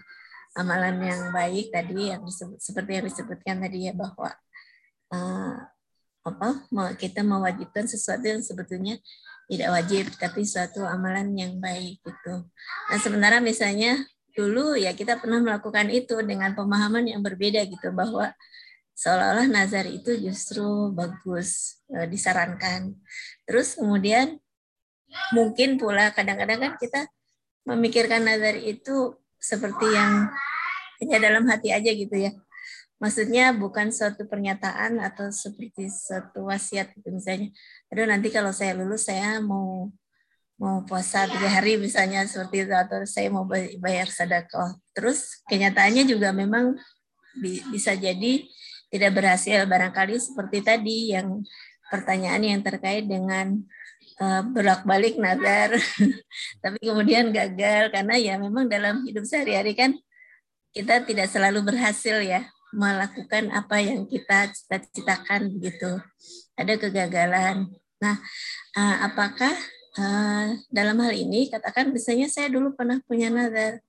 amalan yang baik tadi yang disebut, seperti yang disebutkan tadi ya bahwa uh, apa kita mewajibkan sesuatu yang sebetulnya tidak wajib tapi suatu amalan yang baik gitu. Nah sementara misalnya dulu ya kita pernah melakukan itu dengan pemahaman yang berbeda gitu bahwa seolah-olah nazar itu justru bagus e, disarankan. Terus kemudian mungkin pula kadang-kadang kan kita memikirkan nazar itu seperti yang hanya dalam hati aja gitu ya. Maksudnya bukan suatu pernyataan atau seperti suatu wasiat gitu misalnya. Aduh nanti kalau saya lulus saya mau mau puasa tiga hari misalnya seperti itu atau saya mau bayar sedekah. Terus kenyataannya juga memang bisa jadi tidak berhasil barangkali seperti tadi yang pertanyaan yang terkait dengan uh, bolak-balik nazar, tapi kemudian gagal karena ya memang dalam hidup sehari-hari kan kita tidak selalu berhasil ya melakukan apa yang kita cita-citakan begitu. Ada kegagalan. Nah, uh, apakah uh, dalam hal ini katakan misalnya saya dulu pernah punya nazar,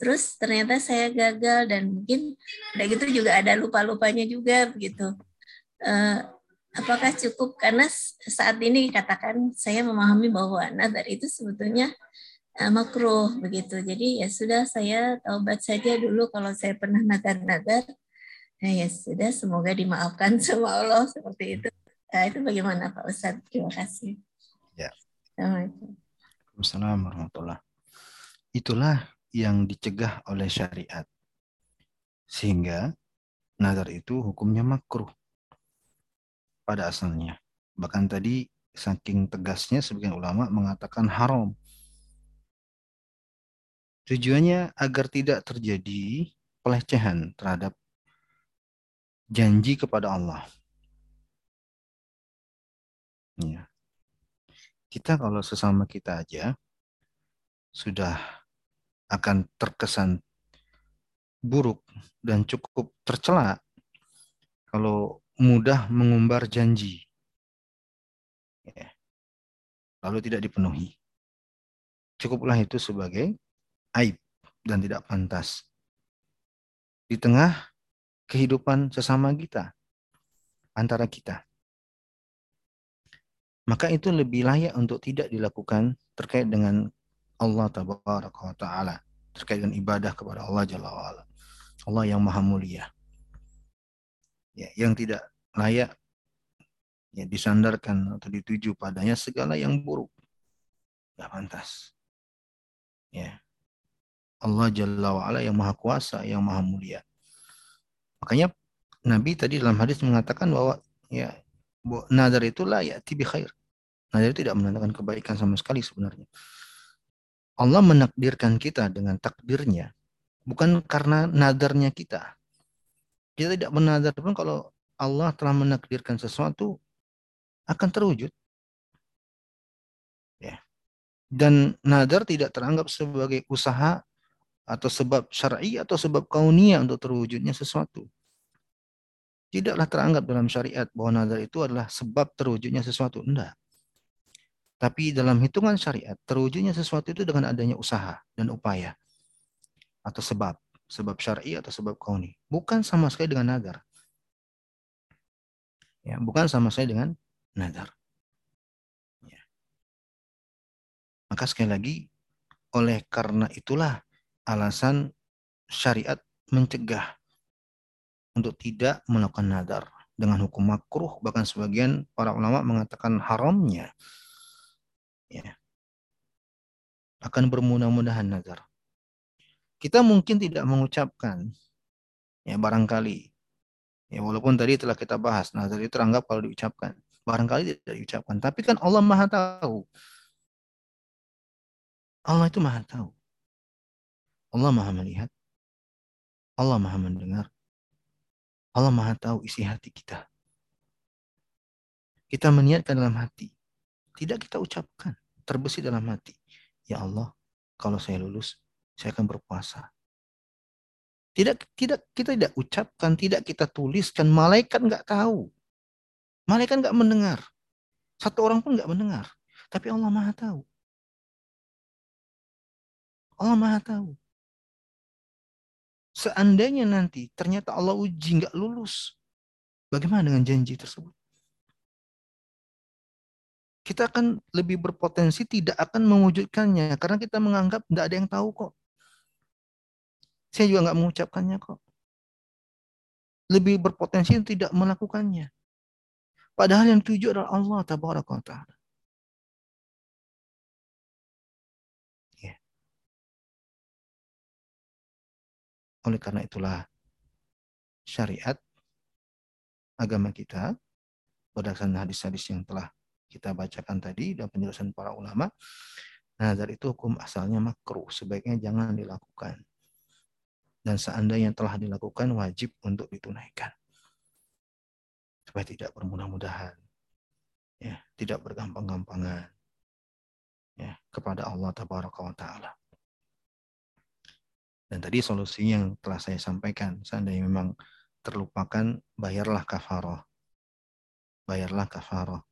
terus ternyata saya gagal dan mungkin udah gitu juga ada lupa-lupanya juga begitu. Apakah cukup karena saat ini katakan saya memahami bahwa nazar itu sebetulnya uh, makruh begitu. Jadi ya sudah saya taubat saja dulu kalau saya pernah nazar-nazar. Nah, ya sudah semoga dimaafkan sama Allah seperti itu. Nah, itu bagaimana Pak Ustadz? Terima kasih. Ya. Assalamualaikum warahmatullahi Itulah yang dicegah oleh syariat. Sehingga nazar itu hukumnya makruh pada asalnya. Bahkan tadi saking tegasnya sebagian ulama mengatakan haram. Tujuannya agar tidak terjadi pelecehan terhadap janji kepada Allah. Ya. Kita kalau sesama kita aja sudah akan terkesan buruk dan cukup tercela kalau mudah mengumbar janji. Ya. Lalu tidak dipenuhi. Cukuplah itu sebagai aib dan tidak pantas. Di tengah kehidupan sesama kita, antara kita. Maka itu lebih layak untuk tidak dilakukan terkait dengan Allah Taala, terkait dengan ibadah kepada Allah Jalla. Allah yang maha mulia. Ya, yang tidak layak ya, disandarkan atau dituju padanya segala yang buruk. Tidak pantas. Ya. Allah Jalla wa'ala yang maha kuasa, yang maha mulia. Makanya Nabi tadi dalam hadis mengatakan bahwa ya nazar itu ya tibi khair. Nazar itu tidak menandakan kebaikan sama sekali sebenarnya. Allah menakdirkan kita dengan takdirnya bukan karena nadarnya kita. Kita tidak menadar pun kalau Allah telah menakdirkan sesuatu akan terwujud. Ya. Dan nadar tidak teranggap sebagai usaha atau sebab syar'i atau sebab kaunia untuk terwujudnya sesuatu. Tidaklah teranggap dalam syariat bahwa nadar itu adalah sebab terwujudnya sesuatu. Enggak. Tapi dalam hitungan syariat, terwujudnya sesuatu itu dengan adanya usaha dan upaya. Atau sebab. Sebab syar'i atau sebab kauni. Bukan sama sekali dengan nadar. Ya, bukan sama sekali dengan nadar. Ya. Maka sekali lagi, oleh karena itulah alasan syariat mencegah untuk tidak melakukan nadar dengan hukum makruh bahkan sebagian para ulama mengatakan haramnya ya, akan bermudah-mudahan nazar. Kita mungkin tidak mengucapkan, ya barangkali, ya walaupun tadi telah kita bahas, nazar itu teranggap kalau diucapkan, barangkali tidak diucapkan. Tapi kan Allah Maha tahu. Allah itu Maha tahu. Allah Maha melihat. Allah Maha mendengar. Allah Maha tahu isi hati kita. Kita meniatkan dalam hati. Tidak kita ucapkan, terbesit dalam hati. Ya Allah, kalau saya lulus, saya akan berpuasa. Tidak tidak kita tidak ucapkan, tidak kita tuliskan, malaikat nggak tahu. Malaikat nggak mendengar. Satu orang pun nggak mendengar. Tapi Allah Maha tahu. Allah Maha tahu. Seandainya nanti ternyata Allah uji nggak lulus, bagaimana dengan janji tersebut? kita akan lebih berpotensi tidak akan mewujudkannya karena kita menganggap tidak ada yang tahu kok. Saya juga nggak mengucapkannya kok. Lebih berpotensi tidak melakukannya. Padahal yang tujuh adalah Allah ta'ala. Ya. Oleh karena itulah syariat agama kita berdasarkan hadis-hadis yang telah kita bacakan tadi dan penjelasan para ulama, nazar itu hukum asalnya makruh, sebaiknya jangan dilakukan. Dan seandainya telah dilakukan, wajib untuk ditunaikan. Supaya tidak bermudah-mudahan. Ya, tidak bergampang-gampangan. Ya, kepada Allah Tabaraka wa Ta'ala. Dan tadi solusi yang telah saya sampaikan, seandainya memang terlupakan, bayarlah kafaroh. Bayarlah kafaroh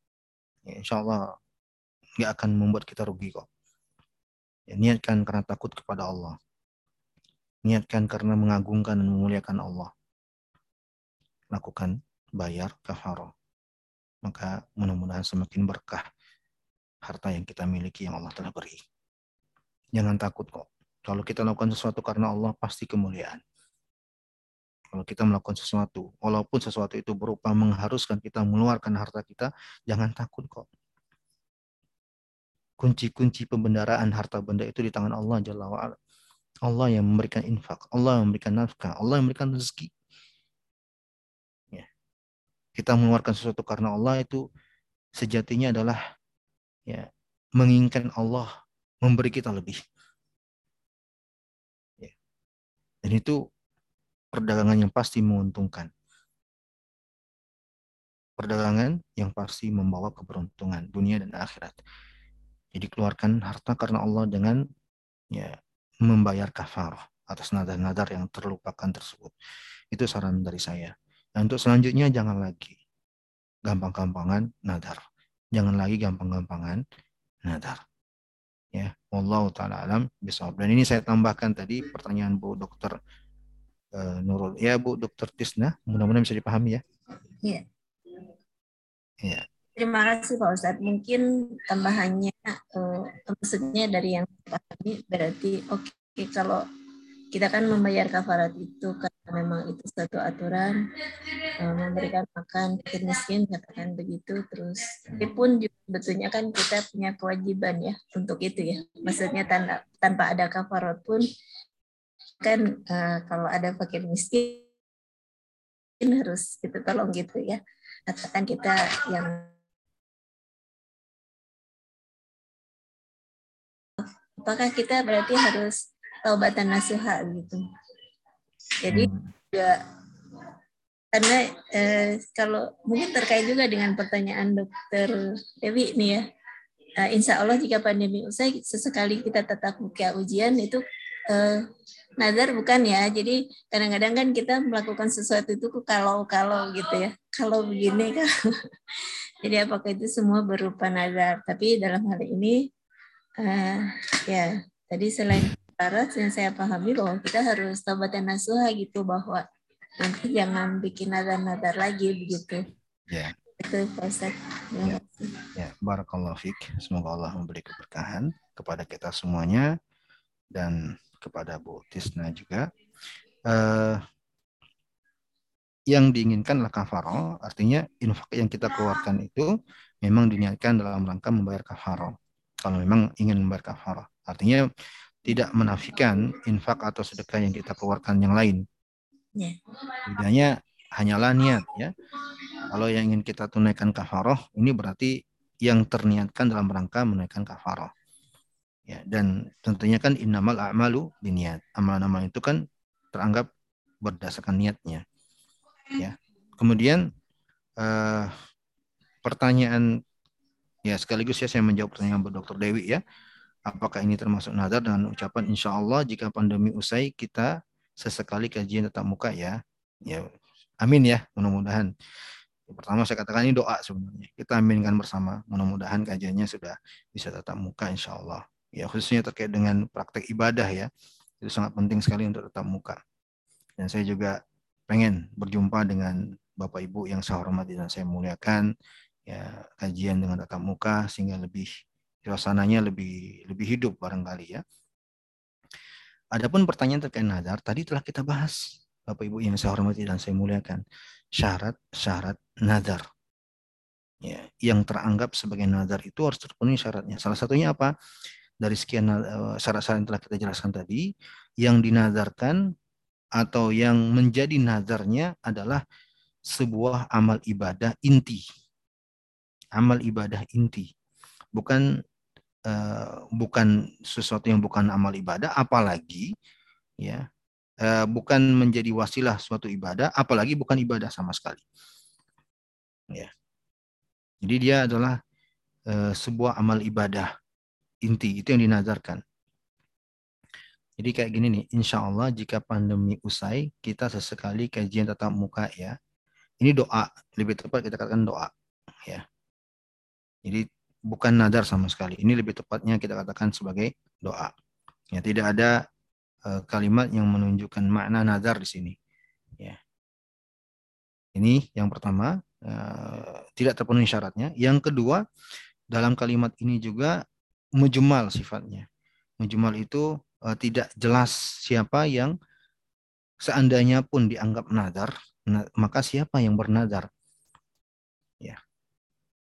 ya, insya Allah nggak akan membuat kita rugi kok. Ya, niatkan karena takut kepada Allah. Niatkan karena mengagungkan dan memuliakan Allah. Lakukan bayar kafarah. Maka mudah-mudahan semakin berkah harta yang kita miliki yang Allah telah beri. Jangan takut kok. Kalau kita lakukan sesuatu karena Allah, pasti kemuliaan. Kalau kita melakukan sesuatu, walaupun sesuatu itu berupa mengharuskan kita mengeluarkan harta kita, jangan takut kok. Kunci-kunci pembendaraan harta benda itu di tangan Allah Jalla wa'ala. Allah yang memberikan infak, Allah yang memberikan nafkah, Allah yang memberikan rezeki. Ya. Kita mengeluarkan sesuatu karena Allah itu sejatinya adalah ya menginginkan Allah memberi kita lebih. Ya. Dan itu perdagangan yang pasti menguntungkan. perdagangan yang pasti membawa keberuntungan dunia dan akhirat. Jadi keluarkan harta karena Allah dengan ya membayar kafarah atas nadar-nadar yang terlupakan tersebut. Itu saran dari saya. Dan untuk selanjutnya jangan lagi gampang-gampangan nadar. Jangan lagi gampang-gampangan nadar. Ya, Allah taala alam bisa. Dan ini saya tambahkan tadi pertanyaan Bu Dokter uh, Nurul. Ya Bu Dokter Tisna, mudah-mudahan bisa dipahami ya. Iya. Iya. Terima kasih Pak Ustadz. Mungkin tambahannya, uh, maksudnya dari yang ini berarti oke okay, kalau kita kan membayar kafarat itu karena memang itu satu aturan uh, memberikan makan fakir miskin katakan begitu terus tapi pun juga betulnya kan kita punya kewajiban ya untuk itu ya. Maksudnya tanpa tanpa ada kafarat pun kan uh, kalau ada fakir miskin harus kita tolong gitu ya. Katakan kita yang apakah kita berarti harus taubatan nasuha gitu. Jadi hmm. juga karena eh, kalau mungkin terkait juga dengan pertanyaan dokter Dewi nih ya. Uh, insya Allah jika pandemi usai sesekali kita tetap buka ujian itu uh, nazar bukan ya. Jadi kadang-kadang kan kita melakukan sesuatu itu kalau-kalau gitu ya. Kalau begini kan. Jadi apakah itu semua berupa nazar? Tapi dalam hal ini uh, ya tadi selain syarat yang saya pahami bahwa kita harus tobat dan nasuha gitu bahwa nanti jangan bikin nadar-nadar lagi begitu. Ya. Itu Pak. Ya. ya, barakallahu fiq. Semoga Allah memberi keberkahan kepada kita semuanya dan kepada Bu Tisna juga. Uh, yang diinginkan adalah kafarah, artinya infak yang kita keluarkan itu memang diniatkan dalam rangka membayar kafarah. Kalau memang ingin membayar kafarah. Artinya tidak menafikan infak atau sedekah yang kita keluarkan yang lain. Ya. Bedanya hanyalah niat ya. Kalau yang ingin kita tunaikan kafaroh ini berarti yang terniatkan dalam rangka menunaikan kafaroh. Ya, dan tentunya kan innamal a'malu biniat. Amal-amal itu kan teranggap berdasarkan niatnya. Ya. Kemudian uh, pertanyaan ya sekaligus ya saya menjawab pertanyaan Bu Dr. Dewi ya. Apakah ini termasuk nazar dengan ucapan insya Allah jika pandemi usai kita sesekali kajian tetap muka ya. Ya, amin ya, mudah-mudahan. Pertama saya katakan ini doa sebenarnya. Kita aminkan bersama. Mudah-mudahan kajiannya sudah bisa tetap muka insya Allah. Ya khususnya terkait dengan praktek ibadah ya. Itu sangat penting sekali untuk tetap muka. Dan saya juga pengen berjumpa dengan Bapak Ibu yang saya hormati dan saya muliakan ya kajian dengan tatap muka sehingga lebih suasananya lebih lebih hidup barangkali ya. Adapun pertanyaan terkait nazar tadi telah kita bahas Bapak Ibu yang saya hormati dan saya muliakan syarat-syarat nazar. Ya, yang teranggap sebagai nazar itu harus terpenuhi syaratnya. Salah satunya apa? Dari sekian eh, syarat-syarat yang telah kita jelaskan tadi, yang dinazarkan atau yang menjadi nazarnya adalah sebuah amal ibadah inti. Amal ibadah inti. Bukan uh, bukan sesuatu yang bukan amal ibadah, apalagi ya uh, bukan menjadi wasilah suatu ibadah, apalagi bukan ibadah sama sekali. Ya. Jadi dia adalah uh, sebuah amal ibadah inti itu yang dinazarkan. Jadi kayak gini nih, insya Allah jika pandemi usai, kita sesekali kajian tatap muka ya. Ini doa, lebih tepat kita katakan doa. ya. Jadi bukan nadar sama sekali. Ini lebih tepatnya kita katakan sebagai doa. Ya, tidak ada uh, kalimat yang menunjukkan makna nadar di sini. Ya. Ini yang pertama, uh, tidak terpenuhi syaratnya. Yang kedua, dalam kalimat ini juga mujmal sifatnya. Mujmal itu uh, tidak jelas siapa yang seandainya pun dianggap nadar, maka siapa yang bernadar.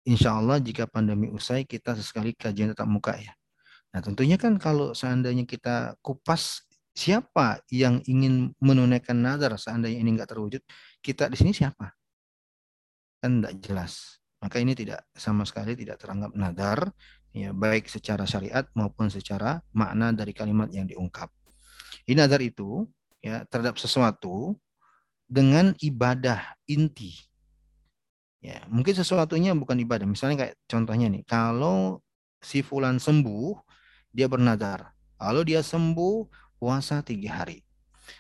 Ya insya Allah jika pandemi usai kita sesekali kajian tetap muka ya. Nah tentunya kan kalau seandainya kita kupas siapa yang ingin menunaikan nazar seandainya ini nggak terwujud, kita di sini siapa? Kan tidak jelas. Maka ini tidak sama sekali tidak teranggap nazar, ya baik secara syariat maupun secara makna dari kalimat yang diungkap. Ini nazar itu ya terhadap sesuatu dengan ibadah inti Ya, mungkin sesuatunya bukan ibadah. Misalnya kayak contohnya nih, kalau si fulan sembuh, dia bernadar. Kalau dia sembuh, puasa tiga hari.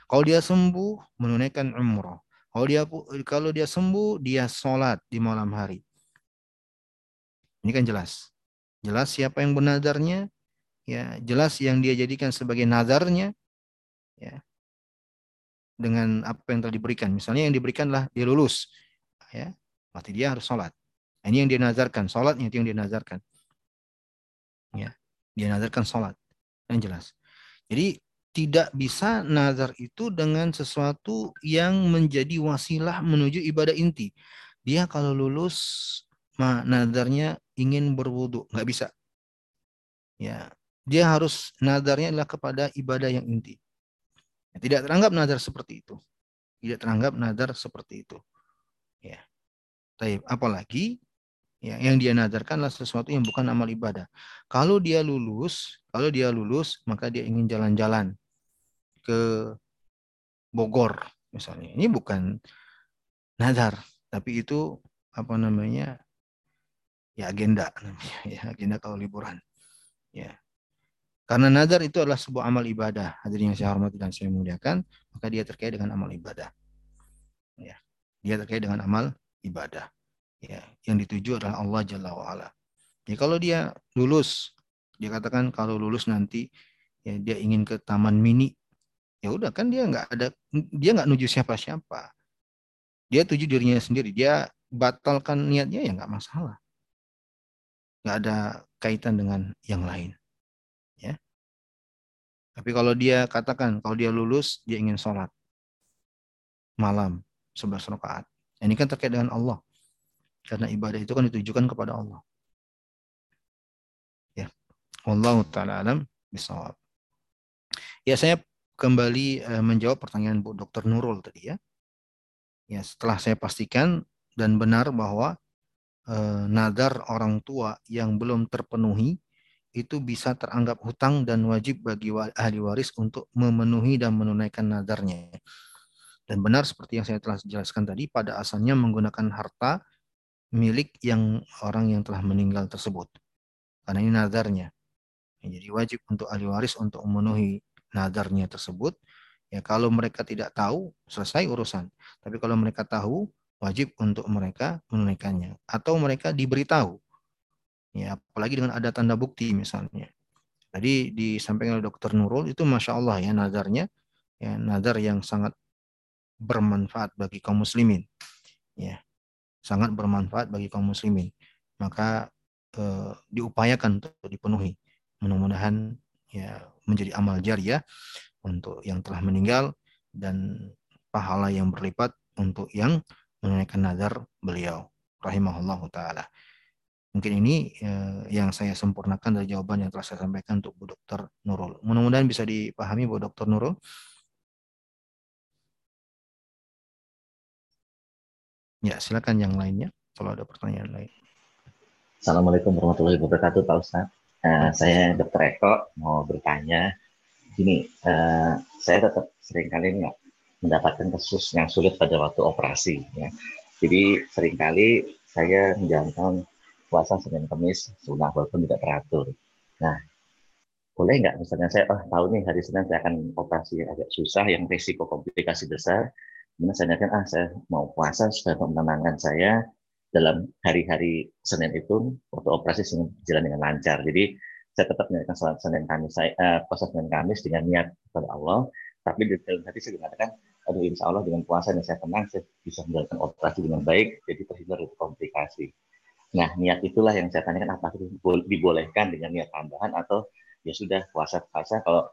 Kalau dia sembuh, menunaikan umroh. Kalau dia kalau dia sembuh, dia sholat di malam hari. Ini kan jelas. Jelas siapa yang bernadarnya, ya jelas yang dia jadikan sebagai nadarnya, ya dengan apa yang telah diberikan. Misalnya yang diberikanlah dia lulus, ya Berarti dia harus sholat. Nah, ini yang dia nazarkan. Sholatnya itu yang dia nazarkan. Ya, dia nazarkan sholat. Yang jelas. Jadi tidak bisa nazar itu dengan sesuatu yang menjadi wasilah menuju ibadah inti. Dia kalau lulus ma nazarnya ingin berwudu, nggak bisa. Ya, dia harus nadarnya adalah kepada ibadah yang inti. Tidak teranggap nazar seperti itu. Tidak teranggap nazar seperti itu. Ya. Taib. Apalagi ya, yang dia nadarkanlah sesuatu yang bukan amal ibadah. Kalau dia lulus, kalau dia lulus, maka dia ingin jalan-jalan ke Bogor misalnya. Ini bukan nadar, tapi itu apa namanya? Ya agenda ya agenda kalau liburan. Ya. Karena nadar itu adalah sebuah amal ibadah. Hadirin yang saya hormati dan saya muliakan, maka dia terkait dengan amal ibadah. Ya. Dia terkait dengan amal ibadah. Ya, yang dituju adalah Allah Jalla wa'ala. Ya, kalau dia lulus, dia katakan kalau lulus nanti ya dia ingin ke taman mini, ya udah kan dia nggak ada dia nggak nuju siapa-siapa. Dia tuju dirinya sendiri. Dia batalkan niatnya ya nggak masalah. Nggak ada kaitan dengan yang lain. Ya. Tapi kalau dia katakan kalau dia lulus dia ingin sholat malam 11 rakaat. Ini kan terkait dengan Allah. Karena ibadah itu kan ditujukan kepada Allah. Ya. Allah taala alam bisawab. Ya, saya kembali uh, menjawab pertanyaan Bu Dr. Nurul tadi ya. Ya, setelah saya pastikan dan benar bahwa uh, nadar orang tua yang belum terpenuhi itu bisa teranggap hutang dan wajib bagi ahli waris untuk memenuhi dan menunaikan nadarnya. Dan benar seperti yang saya telah jelaskan tadi, pada asalnya menggunakan harta milik yang orang yang telah meninggal tersebut. Karena ini nadarnya. Jadi wajib untuk ahli waris untuk memenuhi nadarnya tersebut. Ya kalau mereka tidak tahu, selesai urusan. Tapi kalau mereka tahu, wajib untuk mereka menunaikannya. Atau mereka diberitahu. Ya, apalagi dengan ada tanda bukti misalnya. Tadi disampaikan oleh Dr. Nurul itu Masya Allah ya nadarnya. Ya, nadar yang sangat bermanfaat bagi kaum muslimin. Ya. Sangat bermanfaat bagi kaum muslimin. Maka eh, diupayakan untuk dipenuhi. Mudah-mudahan ya menjadi amal jariah untuk yang telah meninggal dan pahala yang berlipat untuk yang menunaikan nazar beliau rahimahullah taala. Mungkin ini eh, yang saya sempurnakan dari jawaban yang telah saya sampaikan untuk Bu Dokter Nurul. Mudah-mudahan bisa dipahami Bu Dokter Nurul. Ya, silakan yang lainnya kalau ada pertanyaan lain. Assalamualaikum warahmatullahi wabarakatuh, Pak Ustaz. Uh, saya Dr. Eko mau bertanya, gini, uh, saya tetap sering kali nggak mendapatkan kasus yang sulit pada waktu operasi. Ya. Jadi sering kali saya menjalankan puasa Senin Kamis sunnah walaupun tidak teratur. Nah, boleh nggak misalnya saya oh, tahu nih hari Senin saya akan operasi agak susah, yang risiko komplikasi besar, Kemudian saya nyatakan, ah saya mau puasa supaya menenangkan saya dalam hari-hari Senin itu waktu operasi berjalan dengan lancar. Jadi saya tetap menjalankan salat Senin Kamis, saya uh, puasa Senin Kamis dengan niat kepada Allah. Tapi di dalam hati saya mengatakan, aduh insya Allah dengan puasa yang saya tenang, saya bisa menjalankan operasi dengan baik, jadi terhindar dari komplikasi. Nah, niat itulah yang saya tanyakan, apakah dibolehkan dengan niat tambahan atau ya sudah puasa-puasa kalau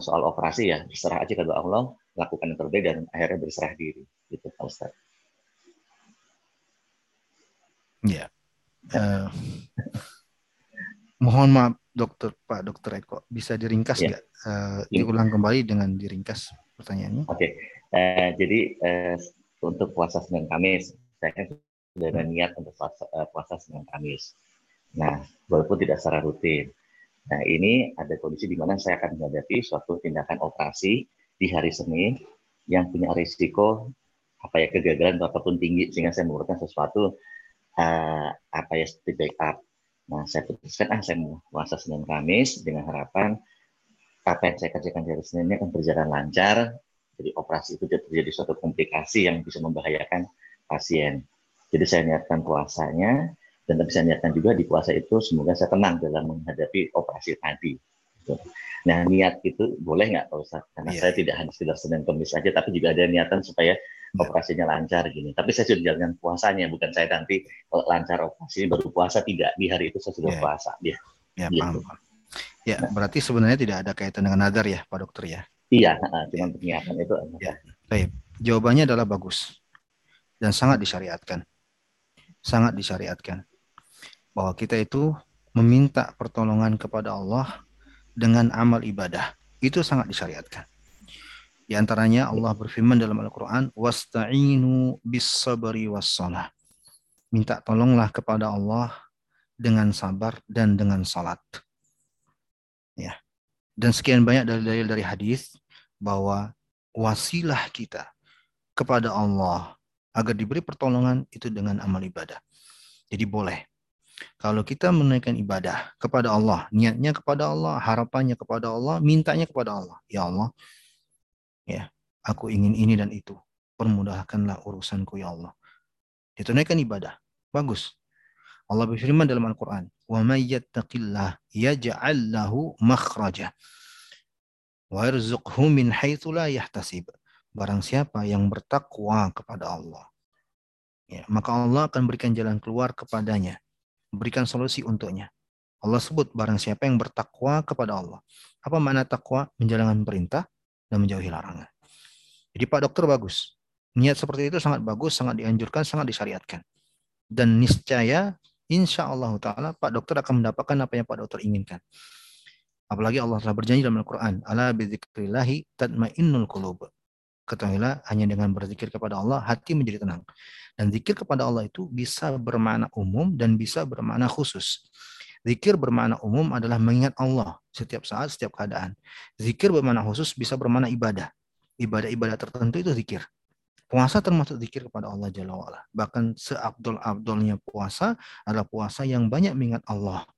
soal operasi ya berserah aja kepada Allah lakukan yang terbaik dan akhirnya berserah diri gitu Pak Ustaz. Ya. Uh, mohon maaf dokter Pak Dokter Eko bisa diringkas ya. nggak? Uh, diulang kembali dengan diringkas pertanyaannya. Oke. Okay. Uh, eh, jadi uh, untuk puasa Senin Kamis saya kan sudah ada niat untuk puasa, uh, puasa Senin Kamis. Nah, walaupun tidak secara rutin. Nah, ini ada kondisi di mana saya akan menghadapi suatu tindakan operasi di hari Senin yang punya risiko apa ya kegagalan atau apa pun tinggi sehingga saya mengeluarkan sesuatu uh, apa ya backup. Nah, saya putuskan ah saya puasa Senin Kamis dengan harapan apa yang saya kerjakan dari Senin ini akan berjalan lancar. Jadi operasi itu terjadi suatu komplikasi yang bisa membahayakan pasien. Jadi saya niatkan puasanya dan tapi saya niatkan juga di puasa itu semoga saya tenang dalam menghadapi operasi tadi. Gitu. Nah niat itu boleh nggak Pak Ustaz? Karena yeah. saya tidak hanya sekedar Senin Kamis saja, tapi juga ada niatan supaya yeah. operasinya lancar gini. Tapi saya sudah jalankan puasanya, bukan saya nanti kalau lancar operasi baru puasa tidak di hari itu saya sudah yeah. puasa. Ya, yeah, gitu. paham. Ya, nah. berarti sebenarnya tidak ada kaitan dengan nadar ya, Pak Dokter ya? Iya, cuma niatan itu. Ya. Baik, jawabannya adalah bagus dan sangat disyariatkan. Sangat disyariatkan bahwa kita itu meminta pertolongan kepada Allah dengan amal ibadah. Itu sangat disyariatkan. Di antaranya Allah berfirman dalam Al-Quran, Wasta'inu bis sabari wassalah. Minta tolonglah kepada Allah dengan sabar dan dengan salat. Ya. Dan sekian banyak dalil-dalil dari hadis bahwa wasilah kita kepada Allah agar diberi pertolongan itu dengan amal ibadah. Jadi boleh kalau kita menaikkan ibadah kepada Allah, niatnya kepada Allah, harapannya kepada Allah, mintanya kepada Allah. Ya Allah, ya, aku ingin ini dan itu. Permudahkanlah urusanku ya Allah. Ditunaikan ibadah. Bagus. Allah berfirman dalam Al-Quran, وَمَنْ يَتَّقِ اللَّهِ يَجْعَلْ لَهُ مَخْرَجًا وَيَرْزُقْهُ مِنْ حَيْثُ لَا يَحْتَسِبُ Barang siapa yang bertakwa kepada Allah, ya, maka Allah akan berikan jalan keluar kepadanya berikan solusi untuknya. Allah sebut barang siapa yang bertakwa kepada Allah. Apa makna takwa? Menjalankan perintah dan menjauhi larangan. Jadi Pak Dokter bagus. Niat seperti itu sangat bagus, sangat dianjurkan, sangat disyariatkan. Dan niscaya insya Allah Ta'ala Pak Dokter akan mendapatkan apa yang Pak Dokter inginkan. Apalagi Allah telah berjanji dalam Al-Quran. Ala bidzikrillahi tatmainnul qulub. Ketahuilah hanya dengan berzikir kepada Allah hati menjadi tenang. Dan zikir kepada Allah itu bisa bermakna umum dan bisa bermakna khusus. Zikir bermakna umum adalah mengingat Allah setiap saat, setiap keadaan. Zikir bermakna khusus bisa bermakna ibadah. Ibadah-ibadah tertentu itu zikir. Puasa termasuk zikir kepada Allah Jalla wa'ala. Bahkan seabdol-abdolnya puasa adalah puasa yang banyak mengingat Allah.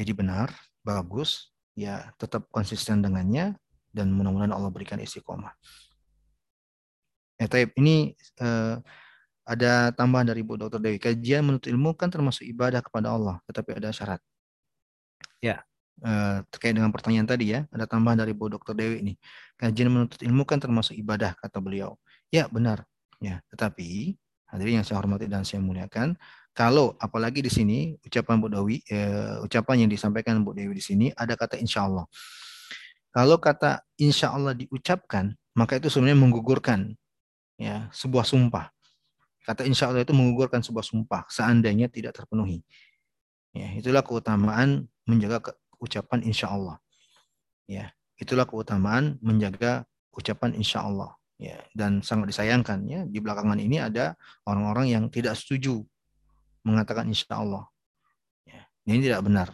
Jadi benar, bagus, ya tetap konsisten dengannya, dan mudah-mudahan Allah berikan istiqomah. Ya, taib. Ini uh, ada tambahan dari Bu Dr. Dewi. Kajian menuntut ilmu kan termasuk ibadah kepada Allah, tetapi ada syarat. Ya, uh, terkait dengan pertanyaan tadi ya, ada tambahan dari Bu Dr. Dewi ini. Kajian menuntut ilmu kan termasuk ibadah kata beliau. Ya, benar. Ya, tetapi hadirin yang saya hormati dan saya muliakan, kalau apalagi di sini ucapan Bu Dewi, eh, ucapan yang disampaikan Bu Dewi di sini ada kata insya Allah. Kalau kata insya Allah diucapkan, maka itu sebenarnya menggugurkan ya sebuah sumpah. Kata insya Allah itu menggugurkan sebuah sumpah seandainya tidak terpenuhi. Ya, itulah keutamaan menjaga ucapan insya Allah. Ya, itulah keutamaan menjaga ucapan insya Allah. Ya, dan sangat disayangkan ya di belakangan ini ada orang-orang yang tidak setuju mengatakan insya Allah. Ya, ini tidak benar.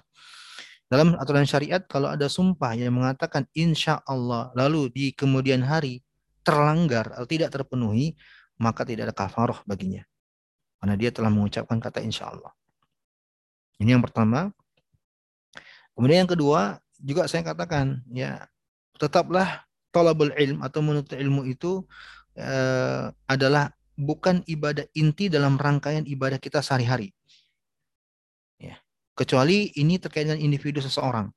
Dalam aturan syariat, kalau ada sumpah yang mengatakan insya Allah, lalu di kemudian hari terlanggar atau tidak terpenuhi, maka tidak ada kafaroh baginya. Karena dia telah mengucapkan kata insya Allah. Ini yang pertama. Kemudian yang kedua, juga saya katakan, ya tetaplah tolabul ilm atau menuntut ilmu itu eh, adalah bukan ibadah inti dalam rangkaian ibadah kita sehari-hari. Kecuali ini terkait dengan individu seseorang.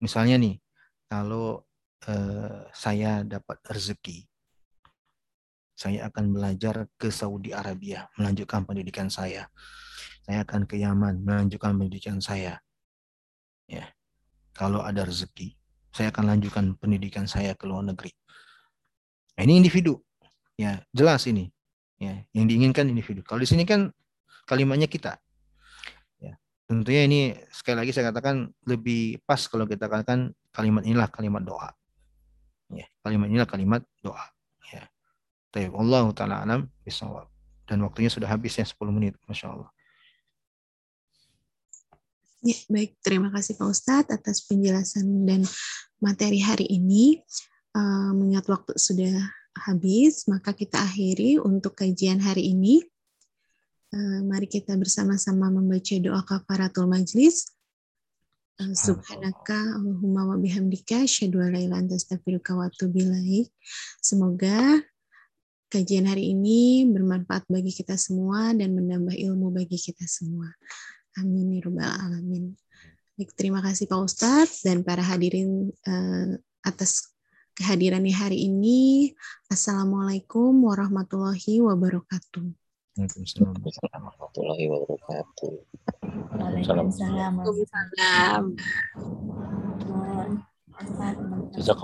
Misalnya nih, kalau eh, saya dapat rezeki, saya akan belajar ke Saudi Arabia, melanjutkan pendidikan saya. Saya akan ke Yaman, melanjutkan pendidikan saya. Ya, kalau ada rezeki, saya akan lanjutkan pendidikan saya ke luar negeri. Nah, ini individu, ya jelas ini, ya yang diinginkan individu. Kalau di sini kan kalimatnya kita, Tentunya ini sekali lagi saya katakan lebih pas kalau kita katakan kalimat inilah kalimat doa. Ya, kalimat inilah kalimat doa. Ya. Tapi Allah taala alam bisawab. Dan waktunya sudah habis ya 10 menit, masya Allah. Ya, baik, terima kasih Pak Ustadz atas penjelasan dan materi hari ini. Uh, mengingat waktu sudah habis, maka kita akhiri untuk kajian hari ini. Eh, mari kita bersama-sama membaca doa kafaratul majlis. Eh, Subhanaka Allahumma wa bihamdika asyhadu an la ilaha illa anta astaghfiruka wa atubu. Semoga kajian hari ini bermanfaat bagi kita semua dan menambah ilmu bagi kita semua. Amin ya rabbal alamin. Baik, terima kasih Pak Ustadz dan para hadirin uh, atas kehadirannya hari ini. Assalamualaikum warahmatullahi wabarakatuh. Waalaikumsalam warahmatullahi wabarakatuh. Waalaikumsalam. Waalaikumsalam. Jazakumullah